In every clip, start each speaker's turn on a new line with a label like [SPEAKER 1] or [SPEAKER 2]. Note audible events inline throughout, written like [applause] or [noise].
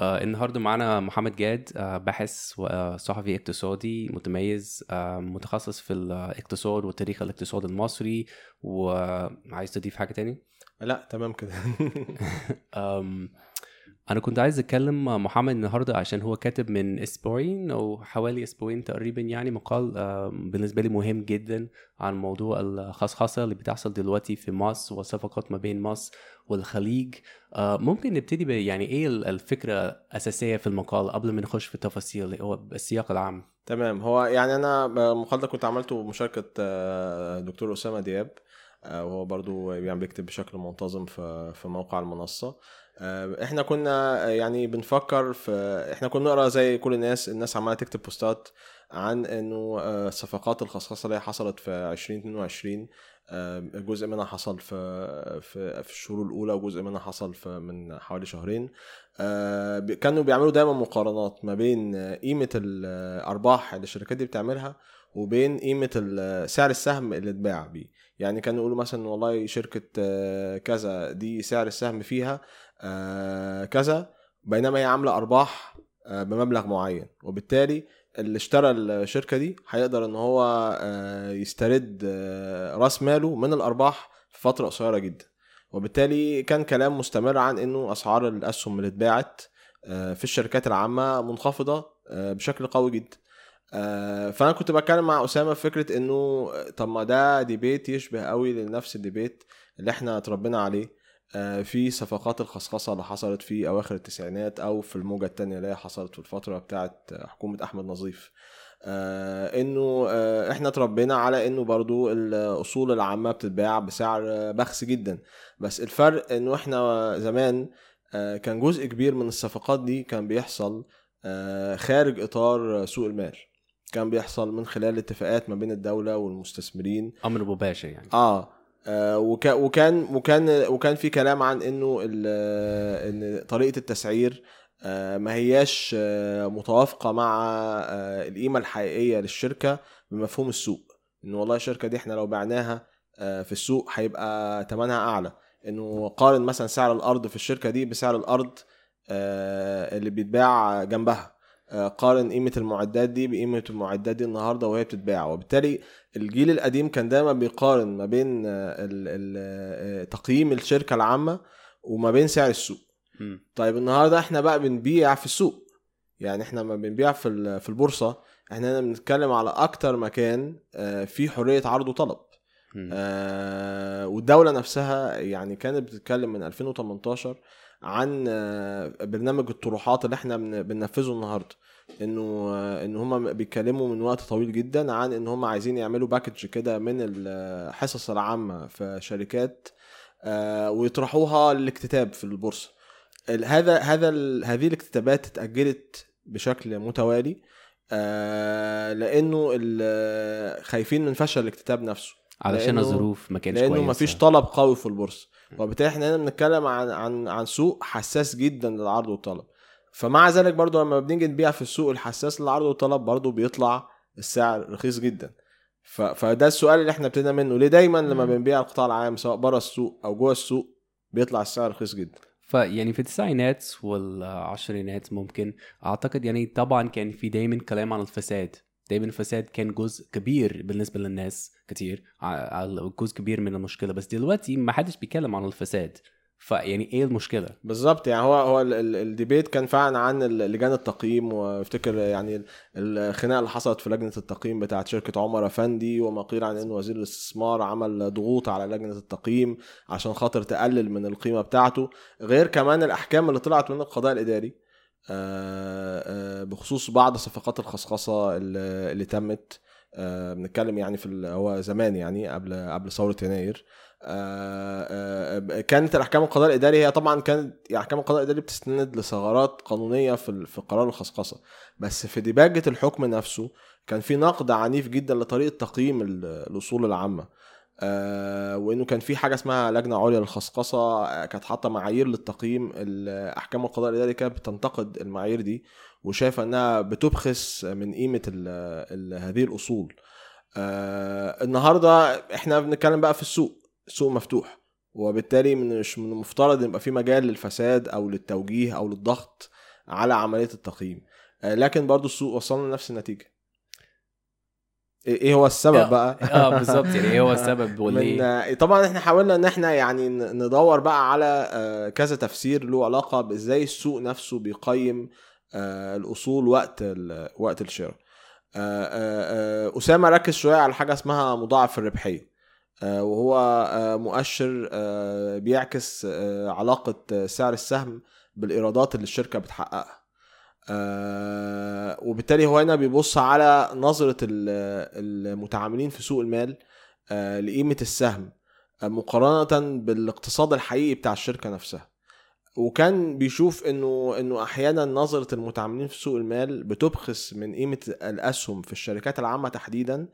[SPEAKER 1] آه النهارده معانا محمد جاد آه باحث وصحفي اقتصادي متميز آه متخصص في الاقتصاد وتاريخ الاقتصاد المصري وعايز تضيف حاجة تاني؟
[SPEAKER 2] لا تمام كده [laughs] [laughs]
[SPEAKER 1] أنا كنت عايز أتكلم مع محمد النهارده عشان هو كاتب من إسبوعين أو حوالي إسبوعين تقريبا يعني مقال أم، بالنسبة لي مهم جدا عن موضوع الخصخصة اللي بتحصل دلوقتي في مصر والصفقات ما بين مصر والخليج. أه، ممكن نبتدي يعني إيه ال- الفكرة الاساسيه في المقال قبل ما نخش في التفاصيل؟ هو السياق العام.
[SPEAKER 2] تمام. هو يعني أنا المقال ده كنت عملته بمشاركة آه، دكتور أسامة دياب آه، وهو برضو يعني بيكتب بشكل منتظم في موقع المنصة. آه، إحنا كنا آه، يعني بنفكر في إحنا كنا نقرا زي كل الناس الناس عمالة تكتب بوستات عن إنه آه، صفقات الخصخصه اللي حصلت في 2022 آه، جزء منها حصل في في في الشهور الأولى وجزء منها حصل في من حوالي شهرين. آه، كانوا بيعملوا دايما مقارنات ما بين آه، قيمة الأرباح اللي الشركات دي بتعملها وبين قيمة سعر السهم اللي اتباع بيه. يعني كانوا يقولوا مثلا والله شركة آه، كذا دي سعر السهم فيها آه، كذا. بينما هي عاملة أرباح آه، بمبلغ معين. وبالتالي اللي اشترى الشركة دي هيقدر إن هو آه، يسترد رأس ماله من الأرباح في فترة قصيرة جدا. وبالتالي كان كلام مستمر عن إنه أسعار الأسهم اللي اتباعت في الشركات العامة منخفضة بشكل قوي جدا. فأنا كنت بتكلم مع أسامة في فكرة إنه طب ما ده ديبيت يشبه قوي لنفس الديبيت اللي إحنا اتربينا عليه. في صفقات الخصخصة اللي حصلت في أواخر التسعينات أو في الموجة الثانية اللي هي حصلت في الفترة بتاعه حكومة أحمد نظيف. آه، إنه آه، إحنا اتربينا على إنه برضو الأصول العامة بتتباع بسعر آه، بخس جدا. بس الفرق إنه إحنا زمان آه، كان جزء كبير من الصفقات دي كان بيحصل آه، خارج إطار سوق المال. كان بيحصل من خلال اتفاقات ما بين الدولة والمستثمرين.
[SPEAKER 1] أمر مباشر يعني.
[SPEAKER 2] آه آه، وكا- وكان وكان وكان في كلام عن إنه إن طريقة التسعير آه، ما هياش آه، متوافقة مع القيمة الحقيقية للشركة بمفهوم السوق. إنه والله الشركة دي إحنا لو بعناها في السوق هيبقى ثمنها أعلى. إنه قارن مثلا سعر الأرض في الشركة دي بسعر الأرض اللي بيتباع جنبها. قارن قيمة المعدات دي بقيمة المعدات دي النهارده وهي بتتباع وبالتالي الجيل القديم كان دايما بيقارن ما بين آه، آه، تقييم الشركة العامة وما بين سعر السوق
[SPEAKER 1] مم.
[SPEAKER 2] طيب النهارده إحنا بقى بنبيع في السوق يعني إحنا ما بنبيع في في البورصة إحنا هنا بنتكلم على أكتر مكان آه، فيه حرية عرض وطلب. آه، والدولة نفسها يعني كانت بتتكلم من 2018 عن آه، برنامج الطروحات اللي إحنا بن- بننفذه النهارده. انه آه، إن هم بيتكلموا من وقت طويل جدا عن إن هم عايزين يعملوا باكج كده من الحصص العامة في شركات آه، ويطرحوها للاكتتاب في البورصة. ال- هذا هذا هذه الاكتتابات اتأجلت بشكل متوالي آه، لأنه خايفين من فشل الاكتتاب نفسه.
[SPEAKER 1] علشان الظروف ما كانتش
[SPEAKER 2] لأنه
[SPEAKER 1] كويسة.
[SPEAKER 2] مفيش طلب قوي في البورصة. وبالتالي إحنا هنا بنتكلم عن عن عن سوق حساس جدا للعرض والطلب. فمع ذلك برضو لما بنيجي نبيع في السوق الحساس للعرض والطلب برضو بيطلع السعر رخيص جدا. ف... فده السؤال اللي إحنا ابتدينا منه. ليه دايما لما. بنبيع القطاع العام سواء بره السوق أو جوه السوق بيطلع السعر رخيص جدا؟
[SPEAKER 1] فيعني في التسعينات والعشرينات ممكن أعتقد يعني طبعا كان في دايما كلام عن الفساد. دايما الفساد كان جزء كبير بالنسبة للناس كتير. ع- ع- جزء كبير من المشكلة. بس دلوقتي ما حدش بيتكلم عن الفساد. فيعني إيه المشكلة؟
[SPEAKER 2] بالظبط. يعني هو هو ال- ال- الديبيت كان فعلا عن لجان التقييم. وافتكر يعني ال- الخناقة اللي حصلت في لجنة التقييم بتاعت شركة عمر أفندي وما قيل عن إن وزير الاستثمار عمل ضغوط على لجنة التقييم عشان خاطر تقلل من القيمة بتاعته. غير كمان الأحكام اللي طلعت من القضاء الإداري. بخصوص بعض صفقات الخصخصة اللي تمت. آه، بنتكلم يعني في هو زمان يعني قبل قبل ثورة يناير. آه، آه، كانت الأحكام القضاء الاداري هي طبعا كانت يعني احكام القضاء الاداري بتستند لثغرات قانونية في في قرار الخصخصة. بس في ديباجة الحكم نفسه كان في نقد عنيف جدا لطريقة تقييم ال- الأصول العامة. آه وإنه كان في حاجة اسمها لجنة عليا للخصخصه آه، كانت حاطة معايير للتقييم ال- أحكام القضاء الإداري كانت بتنتقد المعايير دي وشايفة إنها بتبخس من قيمة ال ال هذه الأصول. آه النهارده إحنا بنتكلم بقى في السوق السوق مفتوح وبالتالي مش من المفترض يبقى في مجال للفساد أو للتوجيه أو للضغط على عملية التقييم. آه، لكن برضو السوق وصلنا لنفس النتيجة. إيه إيه هو السبب بقى؟
[SPEAKER 1] آه بالظبط. يعني إيه هو السبب [laughs] وليه؟
[SPEAKER 2] آه، طبعا إحنا حاولنا إن إحنا يعني ندور بقى على آه، كذا تفسير له علاقة بإزاي السوق نفسه بيقيم آه، الأصول وقت وقت الشراء. آه، آه، آه، أسامة ركز شوية على حاجة اسمها مضاعف الربحية. آه، وهو آه، مؤشر آه، بيعكس آه، علاقة آه، سعر السهم بالإيرادات اللي الشركة بتحققها. آه، وبالتالي هو هنا بيبص على نظرة ال- المتعاملين في سوق المال آه، لقيمة السهم آه، مقارنة بالاقتصاد الحقيقي بتاع الشركة نفسها. وكان بيشوف إنه إنه أحيانا نظرة المتعاملين في سوق المال بتبخس من قيمة الأسهم في الشركات العامة تحديدا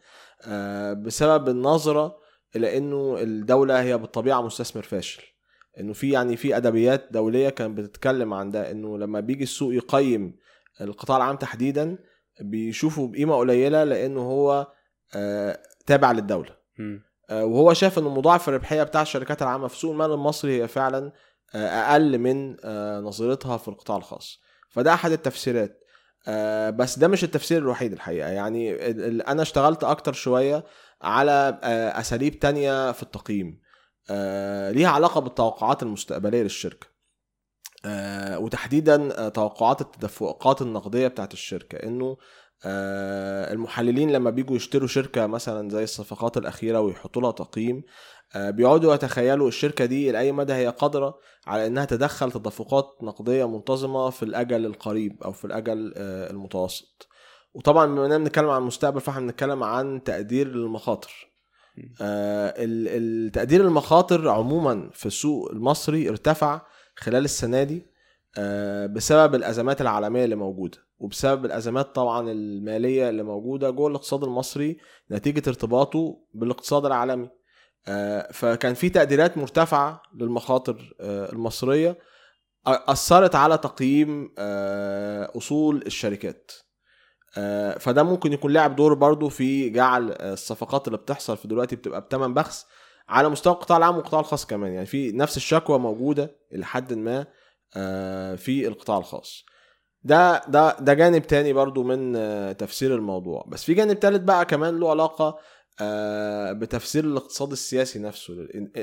[SPEAKER 2] بسبب النظرة إلى إنه الدولة هي بالطبيعة مستثمر فاشل. إنه في يعني في أدبيات دولية كانت بتتكلم عن ده إنه لما بيجي السوق يقيم القطاع العام تحديدا بيشوفوا بقيمة قليلة لأنه هو آه، تابع
[SPEAKER 1] للدولة.
[SPEAKER 2] آه، وهو شاف ان مضاعف الربحيه بتاع الشركات العامة في سوق المال المصري هي فعلا آه، أقل من آه، نظيرتها في القطاع الخاص. فده أحد التفسيرات. آه، بس ده مش التفسير الوحيد الحقيقة. يعني أنا اشتغلت أكتر شوية على آه، أساليب تانية في التقييم. ليها علاقة بالتوقعات المستقبلية للشركة. آه، وتحديدا آه، توقعات التدفقات النقدية بتاعت الشركة. إنه آه، المحللين لما بيجوا يشتروا شركة مثلا زي الصفقات الأخيرة ويحطوا لها تقييم آه، بيقعدوا يتخيلوا الشركة دي لأي مدى هي قادرة على إنها تدخل تدفقات نقدية منتظمة في الأجل القريب أو في الأجل آه، المتوسط. وطبعا بما إننا بنتكلم عن المستقبل فإحنا بنتكلم عن تقدير المخاطر آه، ال- ال- تقدير المخاطر عموما في السوق المصري ارتفع خلال السنة دي آه، بسبب الأزمات العالمية اللي موجودة وبسبب الأزمات طبعا المالية اللي موجودة جوه الاقتصاد المصري نتيجة ارتباطه بالاقتصاد العالمي. آه، فكان في تقديرات مرتفعة للمخاطر المصرية أثرت على تقييم أصول الشركات. فده ممكن يكون لعب دور برضو في جعل آه، الصفقات اللي بتحصل في دلوقتي بتبقى بتمن بخس على مستوى القطاع العام والقطاع الخاص كمان. يعني في نفس الشكوى موجودة لحد ما آه، في القطاع الخاص. ده ده ده جانب تاني برضو من آه، تفسير الموضوع. بس في جانب تالت بقى كمان له علاقة آه، بتفسير الاقتصاد السياسي نفسه.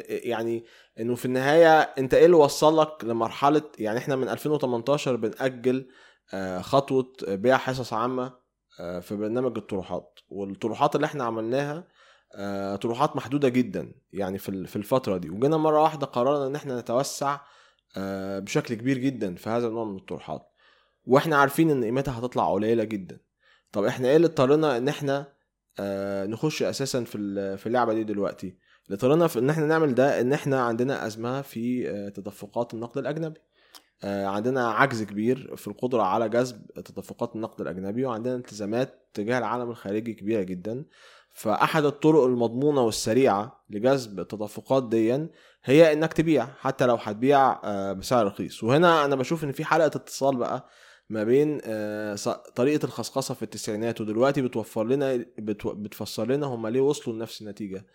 [SPEAKER 2] يعني إنه في النهاية أنت إيه اللي وصلك لمرحلة يعني إحنا من 2018 بنأجل آه، خطوة بيع حصص عامة آه، في برنامج الطروحات. والطروحات اللي إحنا عملناها آه، طروحات محدودة جدا يعني في ال- في الفترة دي. وجينا مرة واحدة قررنا إن إحنا نتوسع آه، بشكل كبير جدا في هذا النوع من الطروحات. وإحنا عارفين إن قيمتها هتطلع قليلة جدا. طب إحنا إيه اللي اضطرنا إن إحنا آه، نخش أساسا في في اللعبة دي دلوقتي؟ اللي اضطرنا في إن إحنا نعمل ده إن إحنا عندنا أزمة في آه، تدفقات النقد الأجنبي. آه، عندنا عجز كبير في القدرة على جذب تدفقات النقد الأجنبي وعندنا التزامات تجاه العالم الخارجي كبيرة جدا. فأحد الطرق المضمونة والسريعة لجذب التدفقات دي هي إنك تبيع حتى لو هتبيع آه، بسعر رخيص. وهنا أنا بشوف إن في حلقة اتصال بقى ما بين آه، طريقة الخصخصة في التسعينات ودلوقتي بتوفر لنا بتفسر لنا هم ليه وصلوا لنفس النتيجة.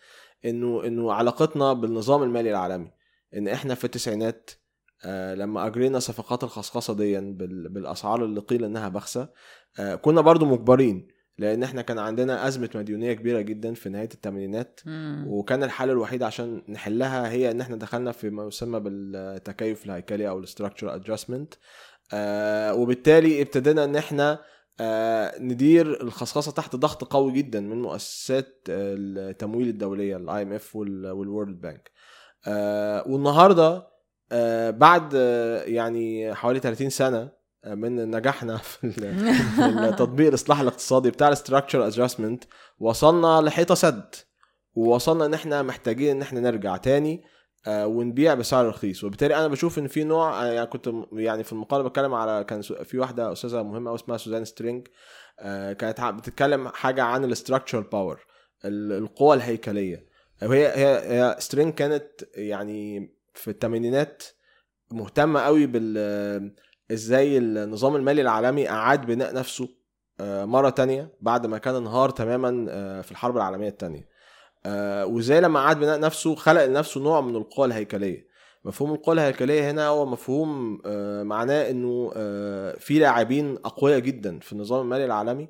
[SPEAKER 2] إنه إنه علاقتنا بالنظام المالي العالمي إن إحنا في التسعينات آه، لما أجرينا صفقات الخصخصة دي بال- بالأسعار اللي قيل إنها بخسة آه، كنا برضو مجبرين لأن إحنا كان عندنا أزمة مديونية كبيرة جدا في نهاية الثمانينات. وكان الحل الوحيد عشان نحلها هي إن إحنا دخلنا في ما يسمى بالتكيف الهيكلي أو ال structural adjustment وبالتالي ابتدينا إن إحنا آه، ندير الخصخصة تحت ضغط قوي جدا من مؤسسات آه، التمويل الدولية ال IMF وال World Bank والنهارده آه، بعد آه، يعني حوالي 30 سنة آه، من نجاحنا [laughs] في في [laughs] تطبيق الاصلاح الاقتصادي بتاع ال structural adjustment وصلنا لحيطة سد ووصلنا إن إحنا محتاجين إن إحنا نرجع تاني آه، ونبيع بسعر رخيص. وبالتالي أنا بشوف إن في نوع آه، يعني كنت يعني في المقاله بتكلم على كان في واحدة أستاذة مهمة اسمها سوزان سترينج آه، كانت بتتكلم حاجة عن ال structural power القوى الهيكلية. وهي هي هي سترينج كانت يعني في الثمانينات مهتمه قوي بال إزاي النظام المالي العالمي أعاد بناء نفسه آه، مرة تانية بعد ما كان انهار تماما آه، في الحرب العالمية الثانية آه وإزاي لما عاد بناء نفسه خلق لنفسه نوع من القوى الهيكلية. مفهوم القوى الهيكلية هنا هو مفهوم معناه إنه في لاعبين أقوياء جدا في النظام المالي العالمي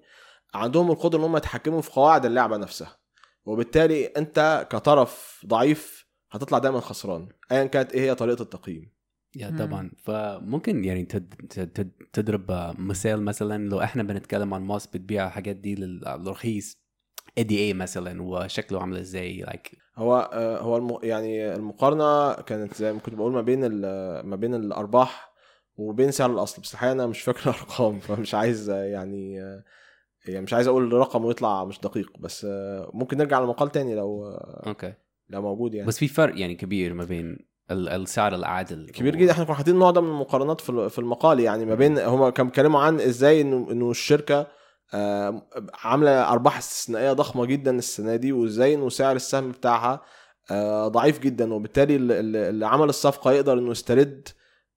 [SPEAKER 2] عندهم القدرة إن هم يتحكموا في قواعد اللعبة نفسها. وبالتالي أنت كطرف ضعيف هتطلع دايما خسران ايا كانت إيه هي طريقة التقييم.
[SPEAKER 1] يا. طبعا. فممكن يعني تد تد تضرب مثال مثلا لو إحنا بنتكلم عن مصر بتبيع الحاجات دي لل- للرخيص ADI مثلا؟ وشكله عامل إزاي؟ like
[SPEAKER 2] هو آه، هو الم... يعني المقارنة كانت زي ما كنت بقول ما بين ال... ما بين الأرباح وبين سعر الأصل. بس الحقيقة أنا مش فاكر [laughs] الأرقام فمش عايز يعني آه، يعني مش عايز أقول رقم ويطلع مش دقيق. بس آه، ممكن نرجع للمقال تاني لو
[SPEAKER 1] أوكي.
[SPEAKER 2] لو موجود يعني.
[SPEAKER 1] بس في فرق يعني كبير ما بين ال- السعر العادل
[SPEAKER 2] كبير جدا. إحنا كنا حاطين النوع ده من المقارنات في ال- في المقال يعني ما بين هم كانوا بيتكلموا عن إزاي انه إنه الشركة آه، عاملة أرباح استثنائية ضخمة جدا السنة دي وازاي إنه سعر السهم بتاعها آه، ضعيف جدا. وبالتالي ال- ال- اللي عمل الصفقة يقدر إنه يسترد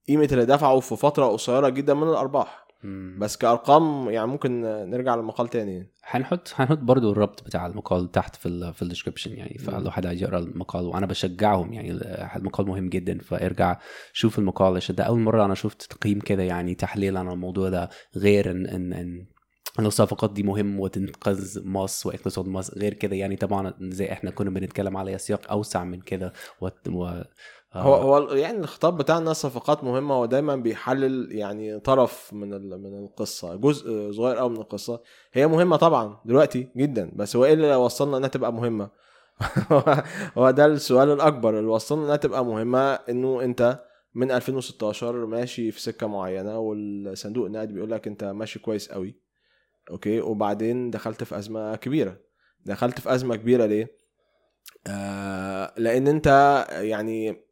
[SPEAKER 2] قيمة اللي دفعه في فترة قصيرة جدا من الأرباح.
[SPEAKER 1] مم.
[SPEAKER 2] بس كأرقام يعني ممكن نرجع للمقال تاني.
[SPEAKER 1] هنحط هنحط برضو الربط بتاع المقال تحت في ال في ال description يعني فلو حد عايز يقرأ المقال وأنا بشجعهم يعني المقال مهم جدا فارجع شوف المقال. عشان ده أول مرة أنا شفت تقييم كده يعني تحليل عن الموضوع ده غير ان ان إن ان الصفقات دي مهم وتنقذ مصر واقتصاد مصر غير كده يعني طبعا زي إحنا كنا بنتكلم على سياق أوسع من كده و, و
[SPEAKER 2] هو هو يعني الخطاب بتاعنا الصفقات مهمة هو دايما بيحلل يعني طرف من من القصة جزء صغير قوي من القصة. هي مهمة طبعا دلوقتي جدا بس هو إيه اللي وصلنا إنها تبقى مهمة؟ [laughs] هو ده السؤال الأكبر اللي وصلنا إنها تبقى مهمة إنه أنت من 2016 ماشي في سكة معينة والصندوق النقد بيقول لك أنت ماشي كويس قوي أوكي؟ وبعدين دخلت في أزمة كبيرة. دخلت في أزمة كبيرة ليه؟ آه لأن أنت يعني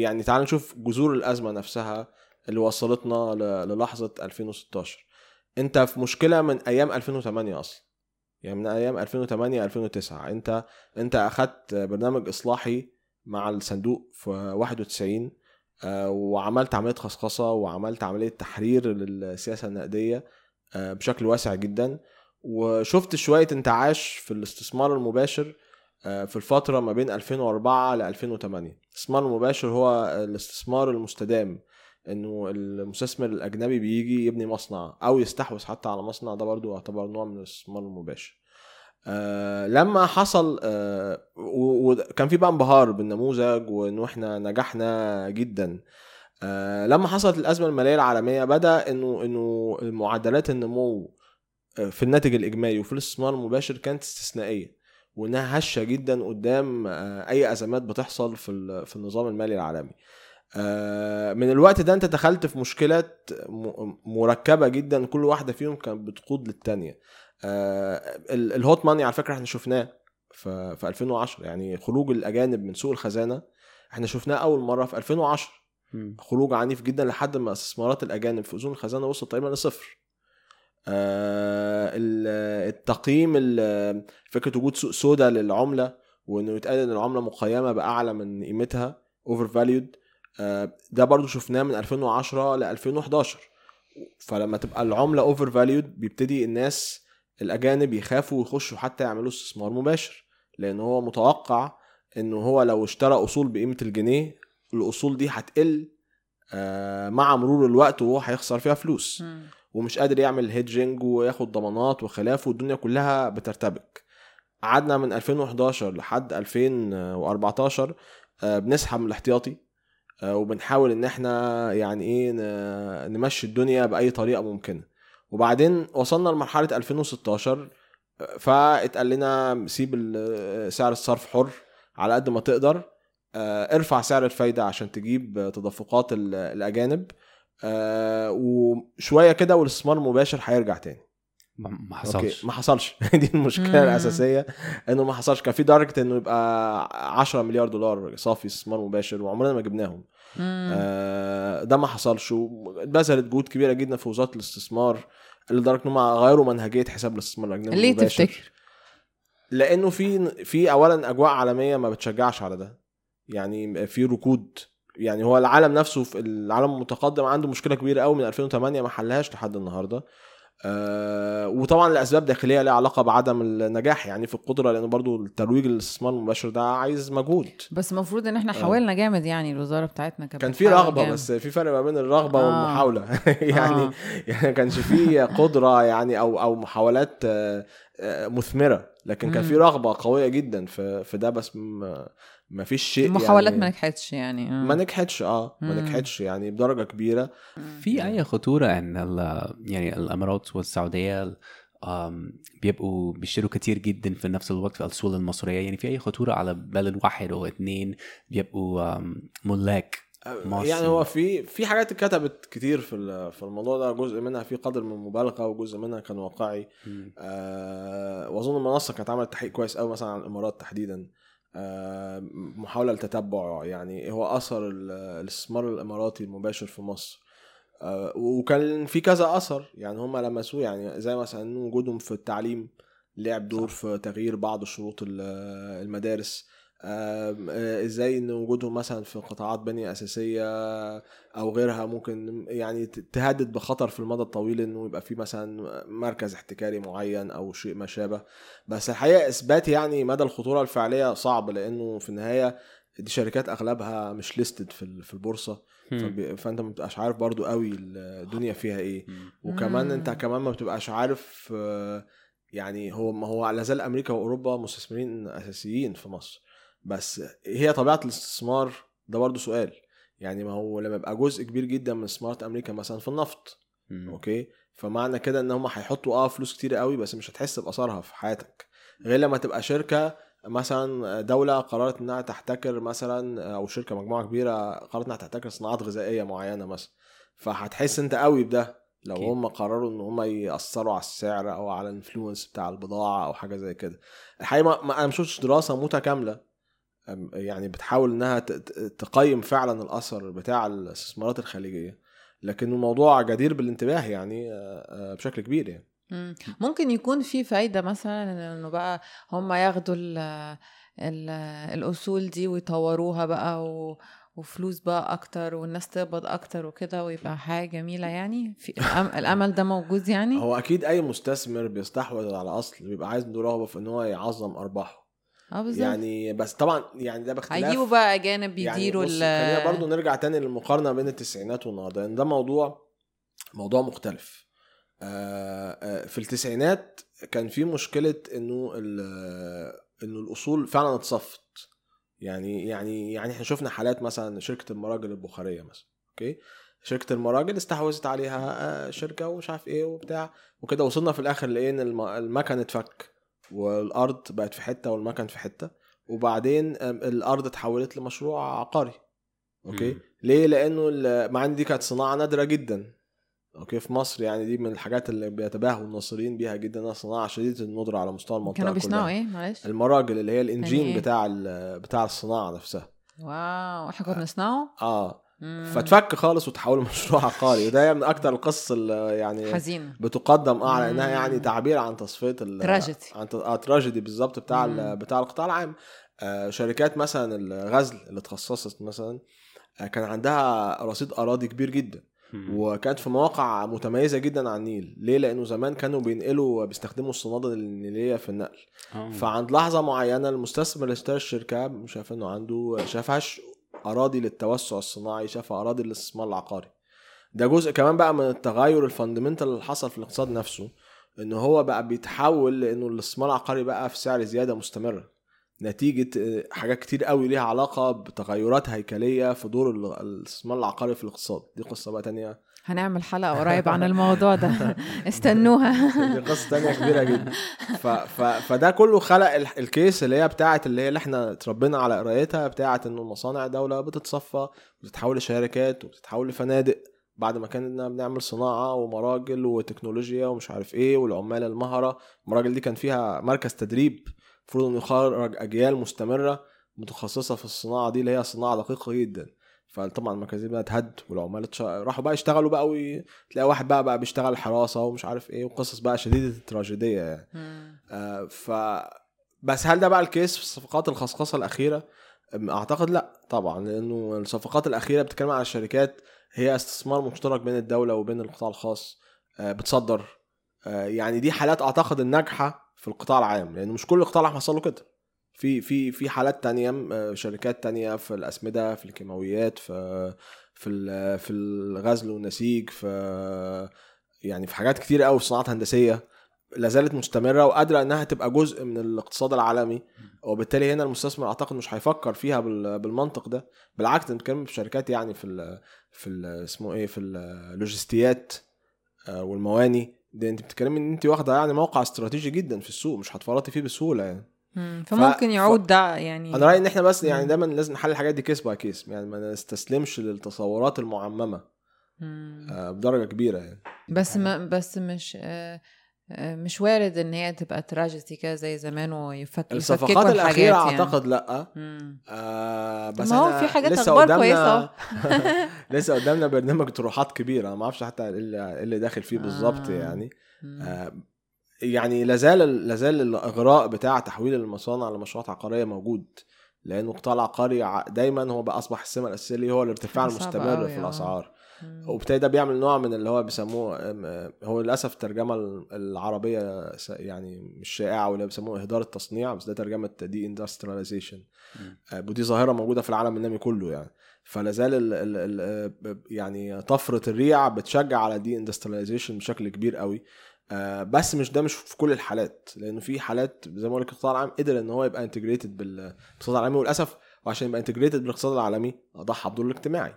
[SPEAKER 2] يعني تعال نشوف جذور الأزمة نفسها اللي وصلتنا للحظة 2016 أنت في مشكلة من أيام 2008 أصلا. يعني من أيام 2008 2009 أنت أنت أخدت برنامج إصلاحي مع الصندوق في 91 آه، وعملت عملية خصخصة وعملت عملية تحرير للسياسة النقدية آه، بشكل واسع جدا. وشفت شوية انتعاش في الاستثمار المباشر في الفترة ما بين 2004 ل 2008 الاستثمار المباشر هو الاستثمار المستدام إنه المستثمر الأجنبي بيجي يبني مصنع أو يستحوذ حتى على مصنع ده برضو يعتبر نوع من الاستثمار المباشر. آه لما حصل آه وكان في بقى انبهار بالنموذج وإنه إحنا نجحنا جدا. آه لما حصلت الأزمة المالية العالمية بدأ إنه إنه معدلات النمو آه، في الناتج الإجمالي وفي الاستثمار المباشر كانت استثنائية. وإنها هشة جدا قدام آه، أي أزمات بتحصل في في النظام المالي العالمي. آه، من الوقت ده أنت دخلت في مشكلات مركبة جدا كل واحدة فيهم كانت بتقود للتانية. آه، ال- الهوت ماني على فكرة إحنا شفناه في في 2010 يعني خروج الأجانب من سوق الخزانة إحنا شفناه أول مرة في 2010
[SPEAKER 1] مم.
[SPEAKER 2] خروج عنيف جدا لحد ما استثمارات الأجانب في أذون الخزانة وصلت تقريبا لصفر. التقييم ال- فكرة وجود سوق سودا للعملة وإنه يتقال إن العملة مقيمة بأعلى من قيمتها overvalued ده برضو شفناه من 2010 ل 2011 فلما تبقى العملة overvalued بيبتدي الناس الأجانب يخافوا يخشوا حتى يعملوا استثمار مباشر. لأن هو متوقع انه هو لو اشترى أصول بقيمة الجنيه الأصول دي هتقل آه، مع مرور الوقت وهو هيخسر فيها فلوس. ومش قادر يعمل هيدجنج وياخد ضمانات وخلافه والدنيا كلها بترتبك. قعدنا من 2011 لحد 2014 آه، بنسحب من الاحتياطي آه، وبنحاول إن إحنا يعني إيه نمشي الدنيا بأي طريقة ممكنة. وبعدين وصلنا لمرحلة 2016 آه، فاتقال لنا سيب سعر الصرف حر على قد ما تقدر ارفع سعر الفايدة عشان تجيب تدفقات ال- الأجانب. آه، وشوية كده والاستثمار المباشر هيرجع تاني
[SPEAKER 1] ما حصلش
[SPEAKER 2] ما حصلش [laughs] دي المشكلة
[SPEAKER 3] مم.
[SPEAKER 2] الأساسية إنه ما حصلش كان في درجه إنه يبقى 10 مليار دولار صافي استثمار مباشر وعمرنا ما جبناهم. آه، ده ما حصلش وبذلت جهود كبيرة جدا في وزارة الاستثمار لدرجة انهم غيروا منهجية حساب الاستثمار الأجنبي
[SPEAKER 3] ليه
[SPEAKER 2] المباشر.
[SPEAKER 3] تفتكر؟
[SPEAKER 2] لأنه في في اولا أجواء عالمية ما بتشجعش على ده يعني في ركود يعني هو العالم نفسه في العالم المتقدم عنده مشكلة كبيرة قوي من 2008 ما حلهاش لحد النهارده آه وطبعا لأسباب داخلية لها علاقة بعدم النجاح يعني في القدرة لأن برضو الترويج للاستثمار المباشر ده عايز مجهود
[SPEAKER 3] بس المفروض إن إحنا
[SPEAKER 2] آه.
[SPEAKER 3] حاولنا جامد يعني الوزارة بتاعتنا كانت
[SPEAKER 2] كان في رغبة
[SPEAKER 3] جامد.
[SPEAKER 2] بس في فرق ما بين الرغبة
[SPEAKER 3] آه.
[SPEAKER 2] والمحاولة [laughs] يعني
[SPEAKER 3] آه.
[SPEAKER 2] يعني ما كانش في قدرة يعني أو أو محاولات آه، آه، مثمرة لكن كان. في رغبة قوية جدا في في ده بس ما فيش شيء
[SPEAKER 3] المحاولات
[SPEAKER 2] يعني
[SPEAKER 3] ما نجحتش يعني آه.
[SPEAKER 2] ما نجحتش آه ما. نجحتش يعني بدرجة كبيرة
[SPEAKER 1] في أي خطورة إن ال- يعني الإمارات والسعودية بيبقوا بيشتروا كتير جدا في نفس الوقت في الاصول المصرية يعني في أي خطورة على بلد واحد أو اتنين بيبقوا ملاك مصر.
[SPEAKER 2] يعني هو في في حاجات اتكتبت كتير في ال- في الموضوع ده جزء منها في قدر من المبالغة وجزء منها كان واقعي. آه وأظن المنصة كانت عملت تحقيق كويس قوي مثلا عن الإمارات تحديدا آه محاولة لتتبع يعني هو ال- الاستثمار الإماراتي المباشر في مصر. آه وكان في كذا أثر يعني هم لمسوه يعني زي مثلا وجودهم في التعليم لعب دور في تغيير بعض شروط ال- المدارس. إزاي إن وجودهم مثلا في قطاعات بنية أساسية أو غيرها ممكن يعني تهدد بخطر في المدى الطويل إنه يبقى في مثلا مركز احتكاري معين أو شيء ما شابه. بس الحقيقة إثبات يعني مدى الخطورة الفعلية صعب لأنه في النهاية دي شركات أغلبها مش ليستد في ال- في البورصة. فأنت ما بتبقاش عارف برضو قوي الدنيا فيها
[SPEAKER 1] إيه.
[SPEAKER 2] وكمان
[SPEAKER 3] أنت.
[SPEAKER 2] كمان ما بتبقاش عارف آه، يعني هو ما هو لا زال أمريكا وأوروبا مستثمرين أساسيين في مصر. بس هي طبيعة الاستثمار ده برضو سؤال. يعني ما هو لما يبقى جزء كبير جدا من استثمارات أمريكا مثلا في النفط
[SPEAKER 1] مم.
[SPEAKER 2] okay؟ فمعنى كده إن هم هيحطوا آه فلوس كتير قوي بس مش هتحس بأثرها في حياتك. غير لما تبقى شركة مثلا دولة قررت إنها تحتكر مثلا أو شركة مجموعة كبيرة قررت إنها تحتكر صناعات غذائية معينة مثلا. فهتحس إنت قوي بده لو. هم قرروا إن هم يأثروا على السعر أو على ال influence بتاع البضاعة أو حاجة زي كده. الحقيقة ما- ما أنا مشفتش دراسة متكاملة يعني بتحاول إنها تقيم فعلا الأثر بتاع الاستثمارات الخليجية. لكن الموضوع جدير بالانتباه يعني آه، آه، بشكل كبير يعني.
[SPEAKER 3] مم. ممكن يكون في فايدة مثلا إنه بقى هم ياخدوا ال ال الأصول دي ويطوروها بقى و وفلوس بقى أكتر والناس تقبض أكتر وكده ويبقى حاجة جميلة يعني؟ في الأم... الأمل ده موجود يعني؟
[SPEAKER 2] هو أكيد أي مستثمر بيستحوذ على أصل بيبقى عايز عنده رغبه في إن هو يعظم أرباحه.
[SPEAKER 3] آه بالظبط.
[SPEAKER 2] يعني بس طبعا يعني ده باختلاف.
[SPEAKER 3] هيجيبوا بقى أجانب
[SPEAKER 2] يعني
[SPEAKER 3] يديروا ال
[SPEAKER 2] خلينا برضو نرجع تاني للمقارنة بين التسعينات والنهاردة لأن ده موضوع موضوع مختلف. آه، آه، في التسعينات كان في مشكلة إنه إنه الأصول فعلا اتصفت. يعني يعني يعني إحنا شفنا حالات مثلا شركة المراجل البخارية مثلا أوكي؟ شركة المراجل استحوذت عليها آه، شركة ومش عارف إيه وبتاع وكده وصلنا في الآخر لإيه؟ إن الم- المكن اتفك. والأرض بقت في حتة والمكن في حتة. وبعدين الأرض اتحولت لمشروع عقاري. okay؟
[SPEAKER 1] مم.
[SPEAKER 2] ليه؟ لأنه ال- مع إن دي كانت صناعة نادرة جدا. okay؟ في مصر يعني دي من الحاجات اللي بيتباهوا الناصرين بيها جدا إنها صناعة شديدة الندرة على مستوى المنطقة
[SPEAKER 3] كانوا بيصنعوا. إيه؟ معلش.
[SPEAKER 2] المراجل اللي هي ال engine
[SPEAKER 3] إيه؟
[SPEAKER 2] بتاع بتاع الصناعة نفسها.
[SPEAKER 3] wow إحنا كنا بنصنعه؟ آه.
[SPEAKER 2] فتفك خالص وتحول لمشروع عقاري. وده من أكتر القصص اللي يعني
[SPEAKER 3] حزين
[SPEAKER 2] بتقدم آه على
[SPEAKER 3] إنها.
[SPEAKER 2] يعني تعبير عن تصفية ال-
[SPEAKER 3] تراجيدي.
[SPEAKER 2] عن آه تراجيدي بالظبط بتاع بتاع القطاع العام. آه شركات مثلا الغزل اللي اتخصصت مثلا آه كان عندها رصيد أراضي كبير جدا. وكانت في مواقع متميزة جدا على النيل. ليه؟ لأنه زمان كانوا بينقلوا بيستخدموا الصنادل النيلية في النقل.
[SPEAKER 1] آه.
[SPEAKER 2] فعند لحظة معينة المستثمر اللي اشترى الشركة شاف إنه عنده شافهاش أراضي للتوسع الصناعي شافها أراضي للاستثمار العقاري. ده جزء كمان بقى من التغير ال fundamental اللي حصل في الاقتصاد نفسه إن هو بقى بيتحول لإنه الاستثمار العقاري بقى في سعر زيادة مستمرة. نتيجة آه، حاجات كتير قوي ليها علاقة بتغيرات هيكلية في دور ال- الاستثمار العقاري في الاقتصاد. دي قصة بقى تانية
[SPEAKER 3] هنعمل حلقة قريب عن الموضوع ده. [laughs] استنوها.
[SPEAKER 2] دي قصة تانية كبيرة جدا. ف... ف... فده كله خلق ال... ال case اللي هي بتاعت اللي هي اللي إحنا اتربينا على قرايتها بتاعت إنه المصانع دولة بتتصفى وتتحول لشركات وبتتحول لفنادق. بعد ما كنا بنعمل صناعة ومراجل وتكنولوجيا ومش عارف إيه والعمال المهرة المراجل دي كان فيها مركز تدريب. المفروض إنه يخرج أجيال مستمرة متخصصة في الصناعة دي اللي هي صناعة دقيقة جدا. فطبعا المركز دي بقى اتهد والعمال راحوا بقى يشتغلوا بقى وي... تلاقي واحد بقى بقى بيشتغل حراسة ومش عارف إيه وقصص بقى شديدة التراجيدية يعني. آه ف بس هل ده بقى الكيس في الصفقات الخصخصة الأخيرة؟ أعتقد لأ طبعا لأنه الصفقات الأخيرة بتتكلم على الشركات هي استثمار مشترك بين الدولة وبين القطاع الخاص آه بتصدر آه، يعني دي حالات أعتقد الناجحة في القطاع العام لأن مش كل القطاع العام حصل له كده في في في حالات تانية آه، شركات تانية في الأسمدة في الكيماويات في في في الغزل والنسيج في يعني في حاجات كتير قوي في صناعات هندسية لا زالت مستمرة وقادرة إنها تبقى جزء من الاقتصاد العالمي. وبالتالي هنا المستثمر أعتقد مش هيفكر فيها بال- بالمنطق ده. بالعكس أنت بتتكلم في شركات يعني في ال في ال اسمه إيه في اللوجستيات آه، والمواني. ده أنت بتتكلمي إن أنت واخدة يعني موقع استراتيجي جدا في السوق مش هتفرطي فيه بسهولة يعني.
[SPEAKER 3] مم. فممكن
[SPEAKER 2] ف-
[SPEAKER 3] يعود ده يعني
[SPEAKER 2] أنا رأيي إن إحنا بس يعني. دايما لازم نحل الحاجات دي case by case يعني ما نستسلمش للتصورات المعممة
[SPEAKER 3] مم.
[SPEAKER 2] آه، بدرجة كبيرة يعني
[SPEAKER 3] بس ما بس مش آه، آه، مش وارد إن هي تبقى تراجيدي كده زي زمان ويفك
[SPEAKER 2] الصفقات
[SPEAKER 3] الأخيرة يعني.
[SPEAKER 2] أعتقد لأ
[SPEAKER 3] مم.
[SPEAKER 2] آه بس
[SPEAKER 3] ما هو في حاجات
[SPEAKER 2] لسه
[SPEAKER 3] أخبار
[SPEAKER 2] قدامنا
[SPEAKER 3] كويسة [laughs]
[SPEAKER 2] لسه قدامنا برنامج طروحات كبيرة ما أعرفش حتى إيه اللي إيه اللي داخل فيه بالظبط
[SPEAKER 3] آه.
[SPEAKER 2] يعني. آه يعني لازال لازال الإغراء بتاع تحويل المصانع لمشروعات عقارية موجود لأنه القطاع العقاري دايما هو بقى أصبح السمة الأساسية ليه هو الارتفاع المستمر في
[SPEAKER 3] آه. الأسعار.
[SPEAKER 2] وبالتالي ده بيعمل نوع من اللي هو بيسموه هو للأسف الترجمة العربية يعني مش شائعة واللي بيسموه إهدار التصنيع بس ده ترجمة deindustrialization ودي ظاهرة موجودة في العالم النامي كله يعني. فلا زال ال ال ال يعني طفرة الريع بتشجع على deindustrialization بشكل كبير قوي آه، بس مش ده مش في كل الحالات لأنه في حالات زي ما بقول لك القطاع العام قدر إن هو يبقى integrated بالاقتصاد العالمي وللأسف وعشان يبقى انتجريتد بالاقتصاد العالمي ضحى بدوره الاجتماعي.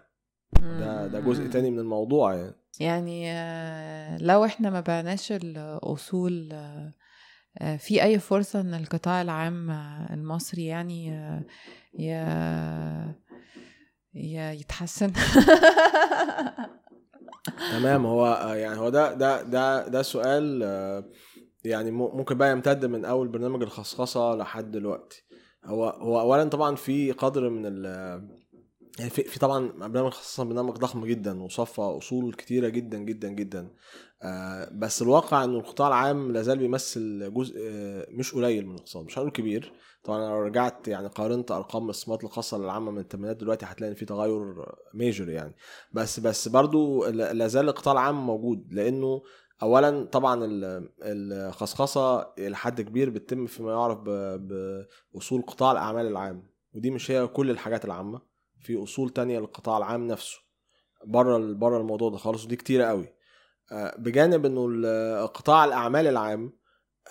[SPEAKER 2] ده ده جزء. تاني من الموضوع يعني.
[SPEAKER 3] يعني آه، لو إحنا ما بعناش الأصول آه، في أي فرصة إن القطاع العام المصري يعني آه، ي- ي- يتحسن؟ [laughs]
[SPEAKER 2] تمام هو آه، يعني هو ده ده ده ده سؤال آه، يعني مم- ممكن بقى يمتد من أول برنامج الخصخصة لحد دلوقتي. هو هو اولا طبعا في قدر من يعني في, في طبعا برنامج الخصخصه برنامج ضخم جدا وصفى أصول كتيرة جدا جدا جدا. آه، بس الواقع إنه القطاع العام لازال بيمثل جزء آه، مش قليل من الاقتصاد مش هنقول كبير. طبعا لو رجعت يعني قارنت أرقام الاستثمارات الخاصة للعامة من الثمانينات دلوقتي هتلاقي إن في تغير ميجر يعني. بس بس برضو لا لا زال القطاع العام موجود لأنه اولا طبعا ال- الخصخصة لحد كبير بتتم فيما يعرف بأصول قطاع الأعمال العام ودي مش هي كل الحاجات العامة. في أصول تانية للقطاع العام نفسه. بره بره الموضوع ده خالص ودي كتيرة قوي. آه، بجانب إنه قطاع الأعمال العام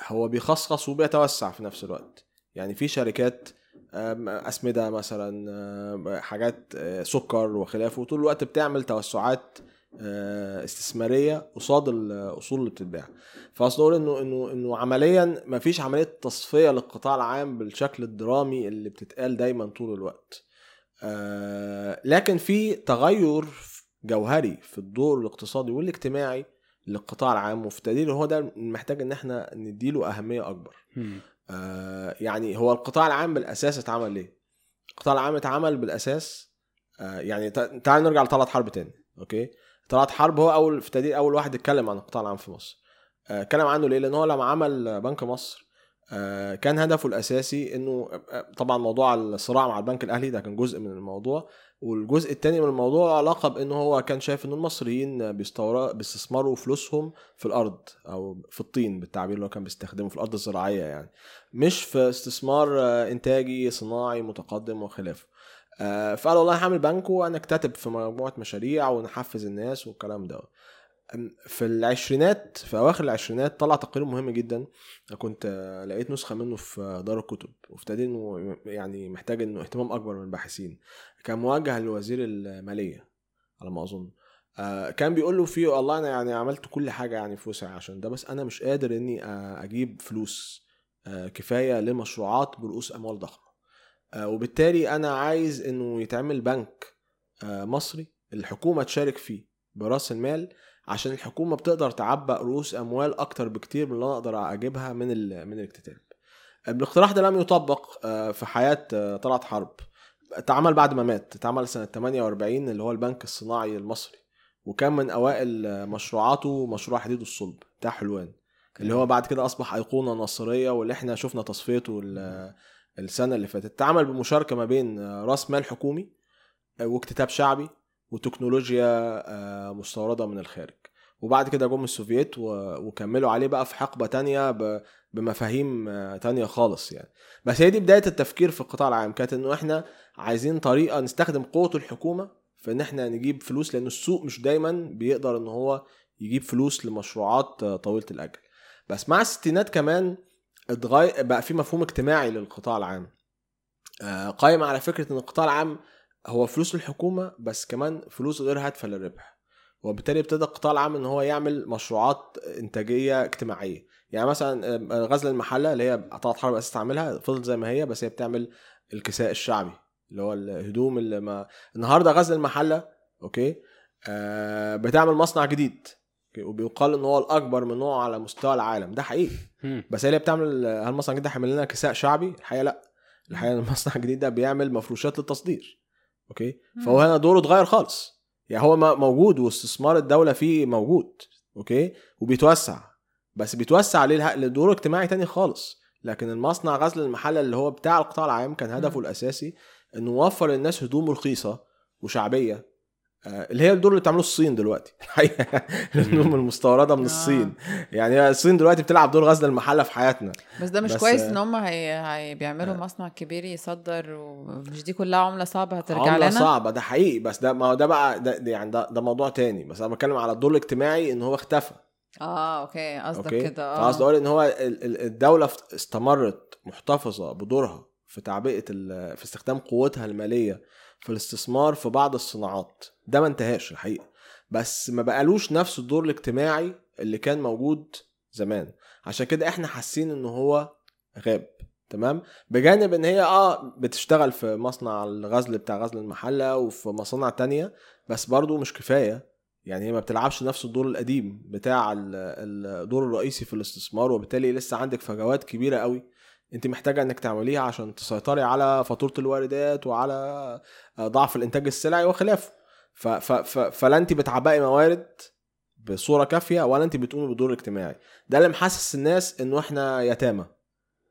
[SPEAKER 2] هو بيخصخص وبيتوسع في نفس الوقت. يعني في شركات أسمدة مثلا حاجات آه، سكر وخلافه طول الوقت بتعمل توسعات آه، استثمارية قصاد الأصول اللي بتتباع. فأصل أقول إنه إنه إنه عمليا ما فيش عملية تصفية للقطاع العام بالشكل الدرامي اللي بتتقال دايما طول الوقت. آه، لكن في تغير جوهري في الدور الاقتصادي والاجتماعي للقطاع العام وفي تقديري هو ده محتاج إن إحنا نديله أهمية أكبر آه، يعني هو القطاع العام بالأساس اتعمل ليه؟ القطاع العام اتعمل بالأساس آه، يعني تع- تعال نرجع لطلعت حرب تاني أوكي طلعت حرب هو أول في تقدير أول واحد اتكلم عن القطاع العام في مصر آه، اتكلم عنه ليه؟ لأن هو لما عمل بنك مصر آه، كان هدفه الأساسي إنه آه، طبعا موضوع الصراع مع البنك الأهلي ده كان جزء من الموضوع والجزء التاني من الموضوع علاقه بانه هو كان شايف ان المصريين بيستثمروا فلوسهم في الأرض أو في الطين بالتعبير اللي هو كان بيستخدمه في الأرض الزراعية يعني مش في استثمار آه، إنتاجي صناعي متقدم وخلافه. آه، فقال والله هعمل بنك ونكتتب في مجموعة مشاريع ونحفز الناس والكلام ده في العشرينات في أواخر العشرينات طلع تقرير مهم جدا. أنا كنت آه، لقيت نسخة منه في دار الكتب تقدير إنه يعني محتاج إنه اهتمام أكبر من الباحثين. كان موجه لوزير المالية على ما أظن. آه، كان بيقول له فيه والله أنا يعني عملت كل حاجة يعني في وسعي عشان ده بس أنا مش قادر إني آه، أجيب فلوس كفاية لمشروعات برؤوس أموال ضخمة. وبالتالي أنا عايز إنه يتعمل بنك مصري الحكومة تشارك فيه براس المال عشان الحكومة بتقدر تعبأ رؤوس أموال أكتر بكتير من اللي أنا أقدر اجيبها من ال- من الاكتتاب الاقتراح ده لم يطبق آه، في حياة آه، طلعت حرب. اتعمل بعد ما مات. اتعمل سنة 48 اللي هو البنك الصناعي المصري. وكان من أوائل آه، مشروعاته مشروع حديد الصلب بتاع حلوان. اللي هو بعد كده أصبح أيقونة نصريه واللي إحنا شفنا تصفيته ال- السنة اللي فاتت. اتعمل بمشاركة ما بين رأس مال حكومي واكتتاب شعبي وتكنولوجيا مستوردة من الخارج. وبعد كده جم السوفييت وكملوا عليه بقى في حقبة تانية بمفاهيم تانية خالص يعني. بس هي دي بداية التفكير في القطاع العام كانت إنه إحنا عايزين طريقة نستخدم قوة الحكومة في إن إحنا نجيب فلوس لأن السوق مش دايما بيقدر إن هو يجيب فلوس لمشروعات طويلة الاجل بس مع الستينات كمان اتغير بقى في مفهوم اجتماعي للقطاع العام. آه، قايم على فكرة إن القطاع العام هو فلوس الحكومة بس كمان فلوس غير هادفة للربح. وبالتالي ابتدى القطاع العام إن هو يعمل مشروعات إنتاجية اجتماعية. يعني مثلا غزل المحلة اللي هي قطاع حرب أساس تعملها فضلت زي ما هي بس هي بتعمل الكساء الشعبي اللي هو الهدوم اللي ما النهارده غزل المحلة أوكي؟ آه بتعمل مصنع جديد؟ وبيقال إن هو الأكبر من نوعه على مستوى العالم. ده حقيقي. بس هي اللي بتعمل هل المصنع الجديد ده هيعمل لنا كساء شعبي؟ الحقيقة لأ. الحقيقة المصنع الجديد ده بيعمل مفروشات للتصدير okay؟ فهو هنا دوره اتغير خالص. يعني هو موجود واستثمار الدولة فيه موجود okay؟ وبيتوسع. بس بيتوسع ليه لدور اجتماعي تاني خالص. لكن المصنع غزل المحلة اللي هو بتاع القطاع العام كان هدفه. الأساسي انه يوفر للناس هدوم رخيصة وشعبية. اللي هي الدور اللي بتعمله الصين دلوقتي. [laughs] الحقيقة. الهدوم المستوردة من
[SPEAKER 3] آه.
[SPEAKER 2] الصين. يعني الصين دلوقتي بتلعب دور غزل المحلة في حياتنا.
[SPEAKER 3] بس ده مش
[SPEAKER 2] بس-
[SPEAKER 3] كويس إن هم هي... هي بيعملوا
[SPEAKER 2] آه.
[SPEAKER 3] مصنع كبير يصدر ومش دي كلها عملة صعبة هترجع
[SPEAKER 2] عملة
[SPEAKER 3] لنا؟
[SPEAKER 2] صعبة. ده حقيقي. بس ده ما هو ده بقى ده يعني ده, ده موضوع تاني. بس أنا بتكلم على الدور الاجتماعي إن هو اختفى.
[SPEAKER 3] آه أوكي. قصدك كده. آه.
[SPEAKER 2] أقول إن هو ال- ال- الدولة ف- استمرت محتفظة بدورها في تعبئة ال- في استخدام قوتها المالية في الاستثمار في بعض الصناعات. ده ما انتهاش الحقيقة. بس ما بقالوش نفس الدور الاجتماعي اللي كان موجود زمان. عشان كده إحنا حاسين ان هو غاب. تمام؟ بجانب ان هي آه بتشتغل في مصنع الغزل بتاع غزل المحلة وفي مصانع تانية بس برضو مش كفاية. يعني هي ما بتلعبش نفس الدور القديم بتاع ال- الدور الرئيسي في الاستثمار وبالتالي لسه عندك فجوات كبيرة قوي. انت محتاجة انك تعمليها عشان تسيطري على فاتورة الواردات وعلى آه، ضعف الانتاج السلعي وخلافه. ف ف ف فلا انت بتعبئي موارد بصورة كافية ولا انت بتقومي بدور اجتماعي ده اللي محسس الناس انه إحنا يتامى.